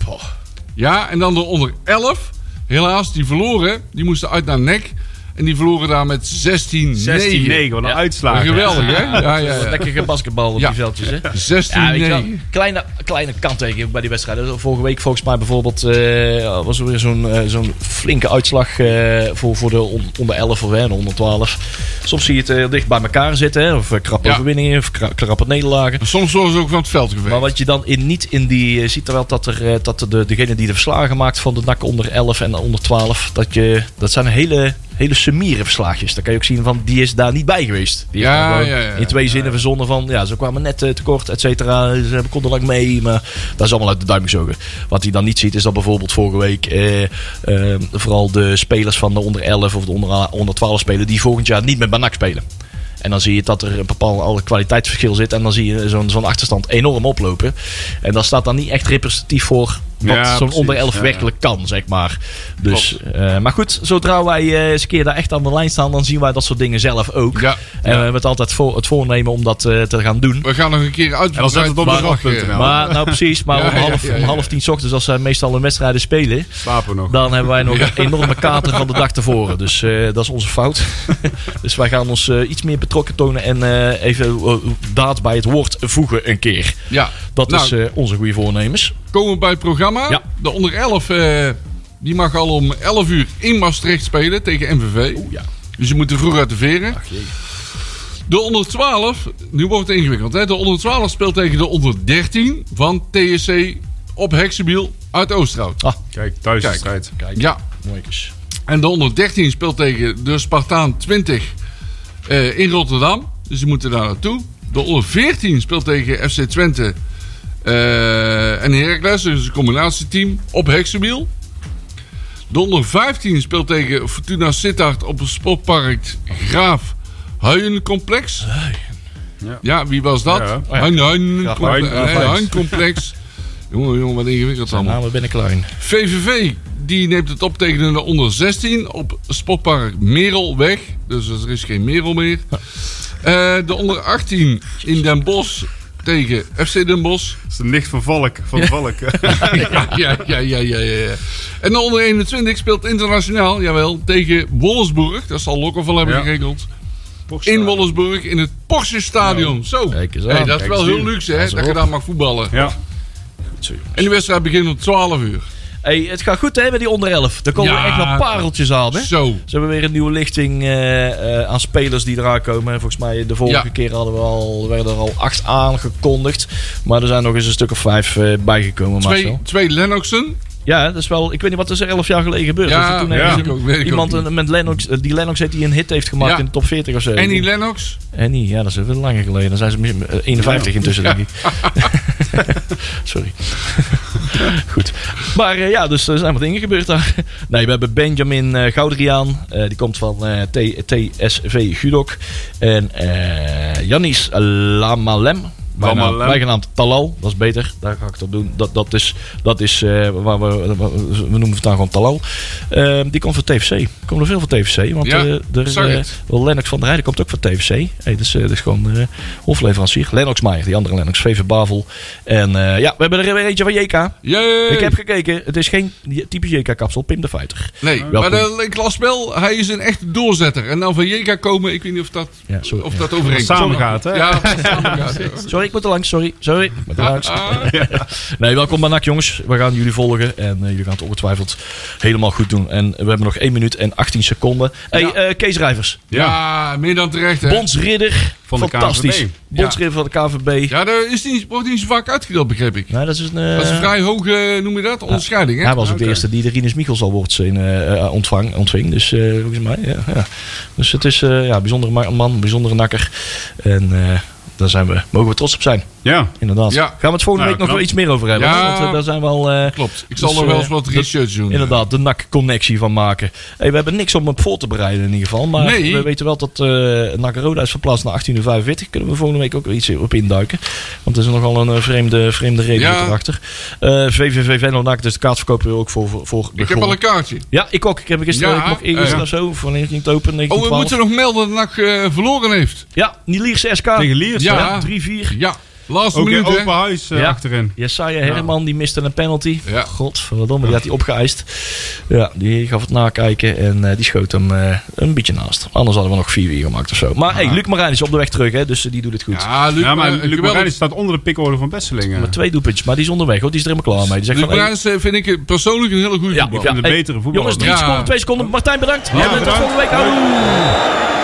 Ja, en dan de onder 11. Helaas, die verloren. Die moesten uit naar nek. En die verloren daar met 16-9. 16-9, wat een Ja. uitslag. Geweldig, hè? Ja, ja, ja. Lekker gebasketbal op Ja. die veldjes, hè? 16-9. Ja, weet je wel, kleine, kleine kanttekening bij die wedstrijden. Vorige week volgens mij bijvoorbeeld eh, was er weer zo'n eh, zo'n flinke uitslag eh, voor, voor de on- onder 11 of hè, onder 12. Soms zie je het eh, dicht bij elkaar zitten. Hè, of krappe Ja. overwinningen of kra- krappe nederlagen. Soms worden ze ook van het veld geveegd. Maar wat je dan in, niet in die... Je ziet er wel dat, er, dat de, degene die de verslagen maakt van de NAC onder 11 en onder 12... Dat, je, dat zijn hele, hele summiere verslaagjes. Dan kan je ook zien van, die is daar niet bij geweest. Die heeft Ja, gewoon ja, ja. in twee zinnen verzonnen van... Ja, ze kwamen net eh, tekort, et cetera. Ze hebben konden lang mee, maar dat is allemaal uit de duim gezogen. Wat hij dan niet ziet is dat bijvoorbeeld vorige week... Eh, eh, vooral de spelers van de onder 11 of de onder, onder 12 spelen... die volgend jaar niet met bij NAC spelen. En dan zie je dat er een bepaald alle kwaliteitsverschil zit. En dan zie je zo'n zo'n achterstand enorm oplopen. En dat staat dan niet echt representatief voor wat Ja, zo'n onder 11 Ja, werkelijk kan, zeg maar. Dus, eh, maar goed, zodra wij eh, eens een keer daar echt aan de lijn staan, dan zien wij dat soort dingen zelf ook. Ja. En we hebben het altijd voor, het voornemen om dat eh, te gaan doen. We gaan nog een keer uit. En dan het op de rag.nl. Maar nou precies, maar Ja, om, half, ja, ja. om half tien 's ochtends, als zij meestal hun wedstrijden spelen, Slapen we nog. dan hebben wij nog een enorme kater van de dag tevoren. Dus eh, dat is onze fout. dus wij gaan ons eh, iets meer betrokken tonen en eh, even daad bij het woord voegen een keer. Ja. Dat Nou, is eh, onze goede voornemens. Komen we bij het programma. Ja. De onder 11 eh, die mag al om 11 uur in Maastricht spelen tegen MVV. ja. Dus je moet er vroeg uit de veren. De onder 12, nu wordt het ingewikkeld. Hè? De onder 12 speelt tegen de onder 13 van TSC op Heksenbiel uit Oosterhout. Ah, Kijk, thuis is Kijk. strijd. kijk. Ja. Mooi eens. En de onder 13 speelt tegen de Spartaan 20 eh, in Rotterdam. Dus die moeten daar naartoe. De onder 14 speelt tegen FC Twente en Heracles. Dus een combinatieteam op Heksenbiel. De onder 15 speelt tegen Fortuna Sittard op het sportpark Graaf Huijencomplex. Ja. Ja, wie was dat? Ja. Eh. Huijencomplex. jongen, jongen, wat ingewikkeld allemaal. namen binnen klein. VVV die neemt het op tegen de onder 16 op Sportpark Merelweg. Dus er is geen Merel meer. Eh, de onder 18 in Den Bosch tegen FC Den Bosch. Dat is de nicht van Valk. Van Valk. ja, ja, ja, ja, ja, ja. En de onder 21 speelt internationaal, jawel, tegen Wolfsburg. Dat zal al hebben Ja. geregeld. In Wolfsburg in het Porsche Stadion. Zo. Kijk eens aan. Hey, dat is Kijk wel heel luxe, hè, dat je daar mag voetballen. Ja. En die wedstrijd begint om 12 uur. Hey, het gaat goed hè met die onder 11. Er komen Ja. echt nog pareltjes aan hè. Zo. Ze hebben weer een nieuwe lichting eh, eh, aan spelers die eraan komen. Volgens mij de vorige Ja. keer hadden we al, werden er al acht aangekondigd. Maar er zijn nog eens een stuk of vijf eh, bijgekomen. Twee, Marcel. twee Lennoxen. Ja, dat is wel. Ik weet niet wat er elf jaar geleden gebeurd. Ja, toen ja. ik ook, ik iemand ook met Lennox, eh, die Lennox heeft die een hit heeft gemaakt Ja. in de top 40 of zo. Annie Lennox. Annie, ja, dat is wel langer geleden. Dan zijn ze misschien, eh, 51 intussen, denk ik. Sorry. Goed. Maar eh, ja, dus er zijn wat dingen gebeurd daar. Nee, we hebben Benjamin eh Goudriaan. die komt van TSV Gudok. En Janis Lamalem. Bijgenaamd Talal, dat is beter. Daar ga ik het op doen. Dat, dat is, dat is eh, waar we, we noemen het dan gewoon Talal. Eh, die komt van TFC. Er komt er veel van TFC. Want Ja, eh, er, eh, wel Lennox van der Heijden komt ook van TFC. Hey, dus, dat is gewoon eh hofleverancier. Lennox Maier, die andere Lennox, VV Bavel. En eh, ja, we hebben er weer eentje van JK. Yay! Ik heb gekeken. Het is geen typisch JK-kapsel. Pim de Fighter. Nee, Welkom. maar de, ik las wel, hij is een echte doorzetter. En dan van JK komen, ik weet niet of dat, Ja, sorry. of Ja. dat overeenkomt. Samen gaat, hè? Ja, samen gaat. ja. Sorry, ik moet er langs. Sorry. Sorry. Ik moet er langs. Ah, Nee, welkom bij NAC jongens. We gaan jullie volgen. En eh, jullie gaan het ongetwijfeld helemaal goed doen. En we hebben nog 1 minuut en 18 seconden. Hey, Ja. eh, Kees Rijvers. ja, meer dan terecht, hè? Bondsridder. Van de Fantastisch. KNVB. Bondsridder van de KVB. Ja, dat is niet, wordt niet zo vaak uitgedeeld, begreep ik. Nou, dat is een... eh, Dat is een vrij hoge, noem je dat, onderscheiding, hè? Hij was ook de eerste die de Rinus Michels Awards in, eh, eh, ontvang, ontving. Dus eh, volgens mij, ja, ja. Dus het is eh, ja, een bijzondere ma- man, een bijzondere nakker. En eh, daar zijn we, mogen we trots op zijn, Ja. inderdaad. Ja. Gaan we het volgende Nou, week nog wel iets meer over hebben. Ja. Want eh, daar zijn we al... eh, Klopt. Ik zal Dus, er wel eh, eens wat dat- research doen. Inderdaad, de NAC-connectie van maken. Hey, we hebben niks om op voor te bereiden in ieder geval. Maar Nee. we weten wel dat eh NAC Roda is verplaatst naar 18 Ja, 45. Kunnen we volgende week ook iets op induiken. Want er is nogal een eh, vreemde, vreemde reden Ja. erachter. Eh VVV Venlo NAC, dus de kaartverkoper ook voor, voor, voor Ik heb al een kaartje. Ja, ik ook. Ik heb gisteren, Ja, ik mocht eergisteren ja. of zo, ging het open? 19, Oh, we moeten nog melden dat NAC eh, verloren heeft. Ja, Nilierse SK. Tegen Liers. Ja. Ja. 3-4. Ja, laatste in minuut hè. open huis eh, Ja. achterin. Jesaja Herman, die miste een penalty. Ja. Godverdomme, die had hij opgeëist. Ja, die gaf het nakijken en eh, die schoot hem eh, een beetje naast. Anders hadden we nog 4-4 gemaakt of zo. Maar hey, Luc Marijn is op de weg terug, hè, dus die doet het goed. Ja, Luc, Ja, maar Luc. Marijn staat onder de pikorde van Besselingen. Met twee doelpuntjes, maar die is onderweg, hoor. die is er helemaal klaar mee. Die zegt Luc hey, eh, vind ik persoonlijk een hele goede Ja, voetballer. Ja, een hey, betere voetballer. jongens, drie Ja. seconden, twee seconden. Martijn, bedankt. en tot bedankt. volgende week.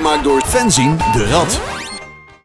Gemaakt door Fenzin de Rad.